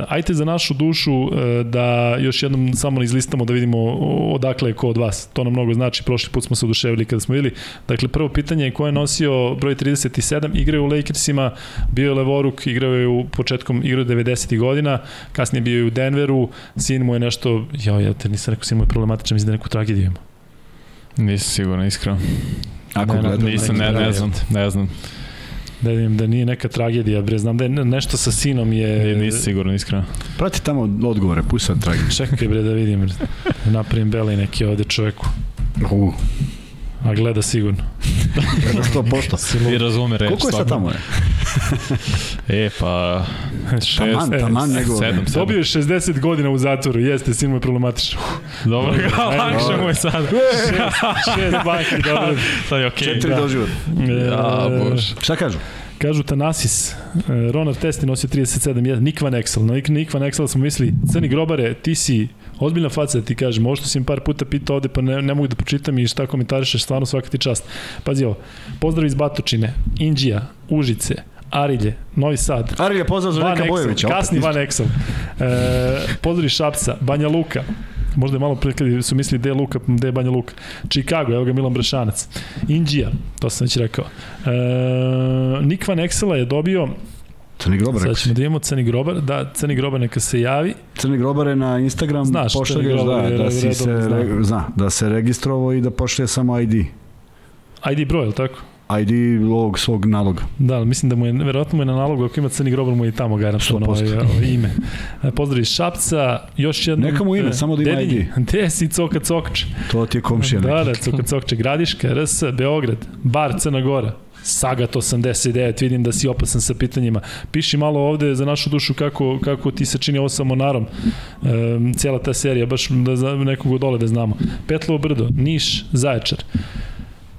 ajte za našu dušu e, da još jednom samo izlistamo da vidimo odakle je ko od vas. To nam mnogo znači, prošli put smo se oduševili kada smo videli. Dakle, prvo pitanje je ko je nosio broj 37, igrao u Lakersima, bio je levoruk, igrao je u početkom igrao 90. godina, kasnije bio je u Denveru, sin mu je nešto, jao, ja te nisam rekao, sin mu je problematičan, mislim da neku tragediju ima. Nisam sigurno, iskreno. Ako ne, gledam, nisam, ne, ne znam, ne znam. Da vidim da nije neka tragedija, bre, znam da je nešto sa sinom je... Nisam sigurno, iskreno. Prati tamo odgovore, pusti sad tragediju. Čekaj bre da vidim, napravim beli neki ovde čoveku. Uh. A gleda sigurno. gleda 100%. I razume reč. Koliko je sad tamo? Je? e, pa... Šest, taman, taman nego... Sedam, sedam. Dobio je 60 godina u zatvoru, jeste, sin mu je problematično. Dobro, ga, lakše mu je sad. šest, šest baki, dobro. Sad je okej. Okay, Četiri da. doživot. Ja, bože. Šta kažu? Kažu Tanasis, Ronar Testi nosio 37, Nik Van Exel. Na Nik Van Exel smo mislili, crni grobare, ti si ozbiljna faca da ti kažem, ovo što si im par puta pitao ovde, pa ne, ne mogu da pročitam i šta komentarišeš, stvarno svaka ti čast. Pazi ovo, pozdrav iz Batočine, Indija, Užice, Arilje, Novi Sad. Arilje, pozdrav za Veka Bojevića. Kasni Van Exel. E, pozdrav iz Šapca, Banja Luka, možda je malo prekljedi, su mislili gde je Luka, gde je Banja Luka. Chicago, evo ga Milan Brešanac. Indija, to sam već rekao. E, Nik Van Exela je dobio Crni grobar. Sad ćemo da imamo Crni grobar, da, Crni grobar neka se javi. Crni grobar je na Instagram Znaš, pošalješ da, da, si se, zna. zna, da se registrovao i da pošlje samo ID. ID broj, je tako? ID ovog svog naloga. Da, mislim da mu je, verovatno mu je na nalogu, ako ima crni grobar mu je i tamo garantovano ovaj, ovaj, ime. E, pozdrav iz Šapca, još jedno... Neka mu ime, e, samo da ima ID. Gde si Coka Cokč? To ti je komšija. Da, da, Coka Cokče, Gradiška, RS, Beograd, Bar, Crna Gora. Sagat 89, vidim da si opasan sa pitanjima. Piši malo ovde za našu dušu kako, kako ti se čini ovo sa Monarom. E, cijela ta serija, baš da nekog dole da znamo. Petlovo brdo, Niš, Zaječar.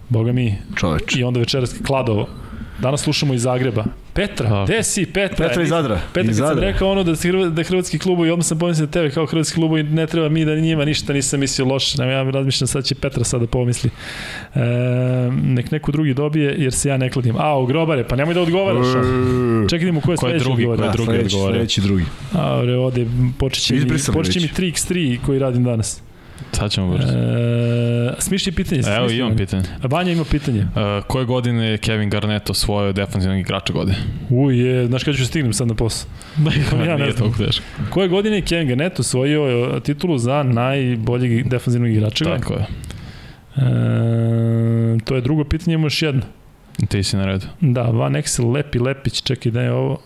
Boga mi. Čoveč. I onda večeras Kladovo. Danas slušamo iz Zagreba. Petra, gde si Petra? Petra iz Zadra. Petra, iz kad sam rekao ono da, da hrvatski klubovi, odmah sam pomislio da tebe kao hrvatski klubovi ne treba mi da njima ništa nisam mislio loše. Ja razmišljam sad će Petra sada pomisli. E, nek neko drugi dobije jer se ja ne kladim. A, u grobare, pa nemoj da odgovaraš. Čekaj mu ko je je drugi, ko je drugi sledeći, odgovara. Sledeći drugi. A, ovde počeće mi, počeće mi 3x3 koji radim danas. Sad ćemo brzo. E, smišlji pitanje. Evo imam pitanje. Vanja ima pitanje. E, koje godine je Kevin Garnett osvojio defanzivnog igrača godine? Uj, je, znaš kada ću stignem sad na posao? Da, ja ne znam. teško. Koje godine je Kevin Garnett osvojio titulu za najboljeg defanzivnog igrača godine? Tako je. E, to je drugo pitanje, imaš jedno. Ti si na redu. Da, Van Exel, Lepi Lepić, čekaj da je ovo.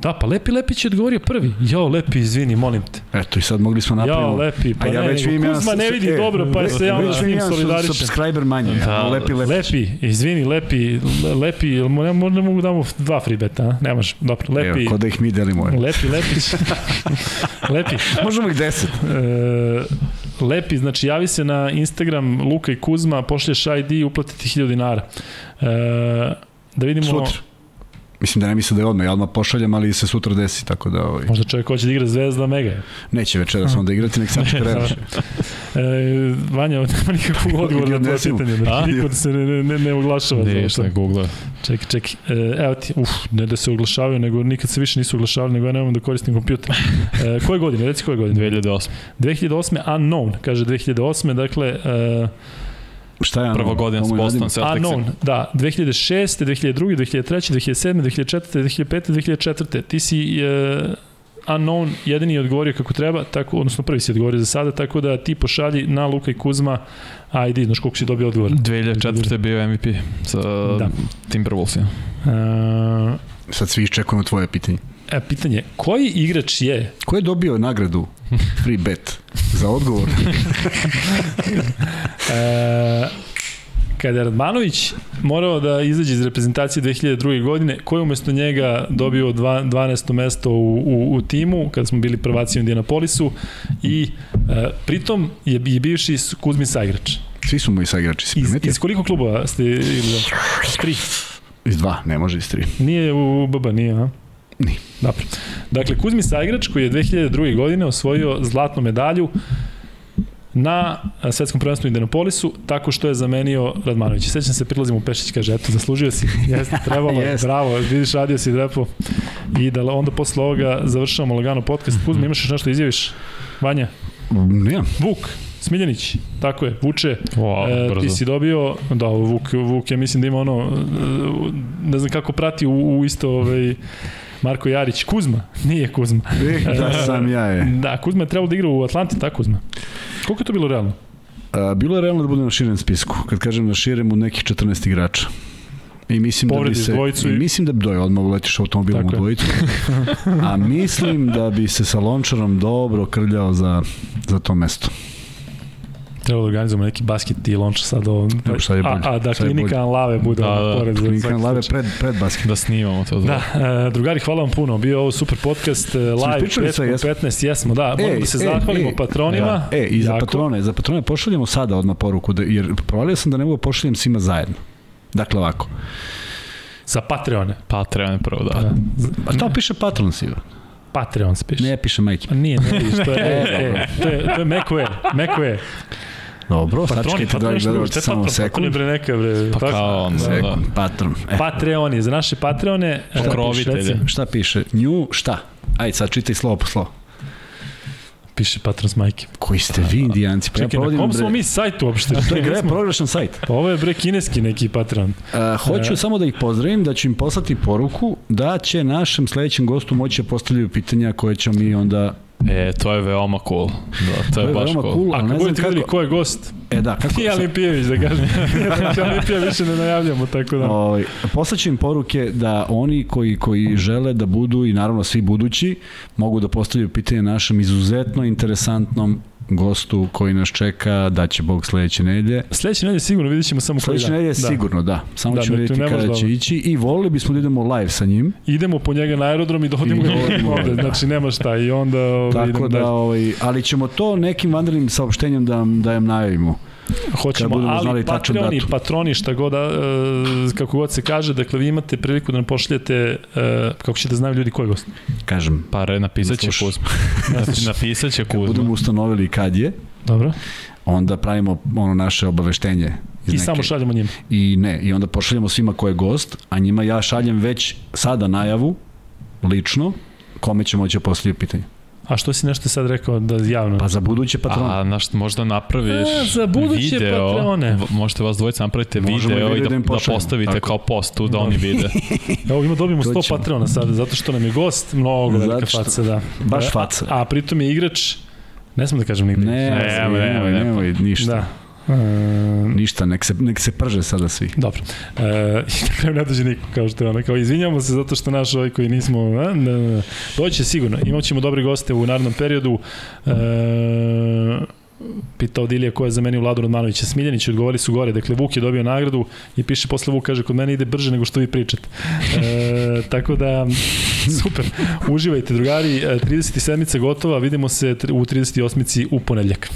Da, pa Lepi Lepić je odgovorio prvi. Jao, Lepi, izvini, molim te. Eto i sad mogli smo napraviti. Jao, Lepi, pa ja ne, već nego, Kuzma ne vidi e, dobro, pa se ja s njim solidaričan. subscriber manje, da, Lepi Lepić. Lepi, izvini, Lepi, Lepi, ne, ne mogu da mu dva free beta, a? ne može, dobro, Lepi. Evo, ko da ih mi delimo. Lepi, Lepić. lepi. Možemo ih deset. E, lepi, znači javi se na Instagram Luka i Kuzma, pošlješ ID, uplatiti 1000 dinara. E, da vidimo... Sutra. Mislim da ne misle da je odmah, ja odmah pošaljem, ali se sutra desi, tako da... Ovaj... Možda čovjek hoće da igra Zvezda Mega. Neće večeras onda igrati, nek sad previše. e, Vanja, nema nikakvog odgovora na tvoje pitanje. Znači, niko se ne, ne, ne oglašava. Ne, šta ne googla. Čekaj, čekaj. E, evo ti, uf, ne da se oglašavaju, nego nikad se više nisu oglašavali, nego ja nemam da koristim kompjuter. E, koje godine? Reci koje godine? 2008. 2008. Unknown, kaže 2008. Dakle, e, Šta je Prva godina s Boston Celtics. Unknown, da. 2006, 2002, 2003, 2007, 2004, 2005, 2004. Ti si uh, Unknown jedini je odgovorio kako treba, tako, odnosno prvi si odgovorio za sada, tako da ti pošalji na Luka i Kuzma ID, znaš koliko si dobio odgovor. 2004. je bio MVP sa da. Timberwolvesima. Uh, Sad svi iščekujemo tvoje pitanje. E, pitanje, koji igrač je... Ko je dobio nagradu free bet za odgovor? e, kada je Radmanović morao da izađe iz reprezentacije 2002. godine, ko je umesto njega dobio 12. mesto u, u, u timu, kada smo bili prvaci u Indianapolisu, i e, pritom je, je bivši Kuzmin saigrač. Svi su moji saigrači, si primetio? Iz, iz koliko klubova ste ili Tri. Iz dva, ne može iz tri. Nije u BB, nije, a? Ni. Dobro. Dakle, Kuzmi Saigrač koji je 2002. godine osvojio zlatnu medalju na svetskom prvenstvu u Indianapolisu, tako što je zamenio Radmanović. Sećam se, prilazim u Pešić, kaže, eto, zaslužio si, jeste, trebalo, Jest. bravo, vidiš, radio si lepo. I da onda posle ovoga završavamo lagano podcast. Kuzma, imaš još nešto da izjaviš? Vanja? Nemam. Vuk, Smiljanić, tako je, Vuče, Wow, e, brzo. ti si dobio, da, Vuk, Vuk, ja mislim da ima ono, e, ne znam kako prati u, u isto ovaj, Marko Jarić, Kuzma, nije Kuzma. E, da sam ja je. Da, Kuzma je trebalo da igra u Atlanti, tako Kuzma. Koliko je to bilo realno? A, bilo je realno da bude na širem spisku. Kad kažem na širem, u nekih 14 igrača. I mislim Povredi da bi se dvojicu i- i... mislim da bi doj odmah uletiš automobilom Tako u dvojicu. A mislim da bi se sa Lončarom dobro krljao za, za to mesto. Trebalo da organizujemo neki basket i lonča sad ovo. Evo, šta je a, bolje, a da šta je klinika Lave bude Da, da, da, pored. Klinika svaki lave slučaj. pred, pred basket. Da snimamo to. Da, e, drugari, hvala vam puno. Bio ovo super podcast, e, live, ispričali sve, 5 jesmo? 15, jesmo, da. Moramo da se zahvalimo patronima. E, i za Jako. patrone, za patrone pošaljemo sada odmah poruku, da, jer provalio sam da ne mogu da pošaljem svima zajedno. Dakle, ovako. Za Patreone. Patreon je prvo, da. Da. A to piše patron si. Patreon se piše. Ne piše majke. Pa nije, ne to je, e, e, to je, to je Meko E, Meko E. Dobro, Patroni, patroni, dragi što gledalci, je samo patron, patron je sekund. bre neka, bre. Pa tako? kao on, da, da. Sekund, patron. E, Patreoni, za naše Patreone. e, Pokrovitelje. piše, reci, šta piše? Nju, šta? Ajde, sad čitaj slovo po slovo. Piše patron s majke. Koji ste vi indijanci? Pa Čekaj, na kom smo mi sajtu uopšte? To je gre, progrešan sajt. Pa ovo je bre kineski neki Patreon. Uh, hoću E. samo da ih pozdravim, da ću im poslati poruku da će našem sledećem gostu moći da postavljaju pitanja koje ćemo mi onda... E, to je veoma cool. Da, to je, baš veoma cool. cool, A kad znam budete vidjeli kako... ko je gost, E da, kako... ti Olimpijević da kažem. Olimpija više ne najavljamo, tako da. Ovaj, poslaću im poruke da oni koji, koji žele da budu i naravno svi budući mogu da postavljaju pitanje našem izuzetno interesantnom gostu koji nas čeka, da će Bog sledeće nedelje. Sledeće nedelje sigurno vidjet ćemo samo koji Sledeće nedelje Da. sigurno, da. Samo Da, ćemo tu vidjeti kada da- će ići i volili bismo da idemo live sa njim. Idemo po njega na aerodrom i dohodimo I ga ovde, da. znači nema šta i onda ovaj, Tako da, ovaj, ali ćemo to nekim vanrednim saopštenjem da, da im najavimo. Hoćemo, ali Patreoni, datum. patroni, šta god, da, e, kako god se kaže, dakle vi imate priliku da nam pošaljete, e, kako ćete znaju ljudi ko je gost. Kažem, Pa re, napisat će. Kuzma. napisat će Kuzma. budemo ustanovili kad je, Dobro. onda pravimo ono naše obaveštenje. iz I neke- samo šaljemo njima. I ne, i onda pošaljemo svima ko je gost, a njima ja šaljem već sada najavu, lično, kome će moći da postavljaju pitanje. A što si nešto sad rekao da javno? Pa za buduće patrone. A, naš, možda napraviš A, za buduće video, Patreone. v- možete vas dvojica napravite Možemo video i da, da da postavite tako. kao post tu da oni vide. Evo ima dobijemo To 100 ćemo. Patreona sad, zato što nam je gost, mnogo velika što- faca, da. Baš A- faca. A, pritom je igrač, ne smem da kažem nigde. Ne, Ne, nemoj, nemoj, nemoj, nemoj, nemoj, ništa. Da. E, Ništa, nek se, nek se prže sada svi. Dobro. E, I na kraju ne dođe niko, kao što je ono. Kao, izvinjamo se zato što naš ovaj koji nismo... A, ne, ne, ne. Doći će sigurno. Imat ćemo dobre goste u narednom periodu. E, pitao Dilija ko je zamenio Vladu Radmanovića. Smiljanić odgovori su gore. Dakle, Vuk je dobio nagradu i piše posle Vuk, kaže, kod mene ide brže nego što vi pričate. E, tako da, super. Uživajte, drugari. E, 37. gotova. Vidimo se u 38. u ponedljak.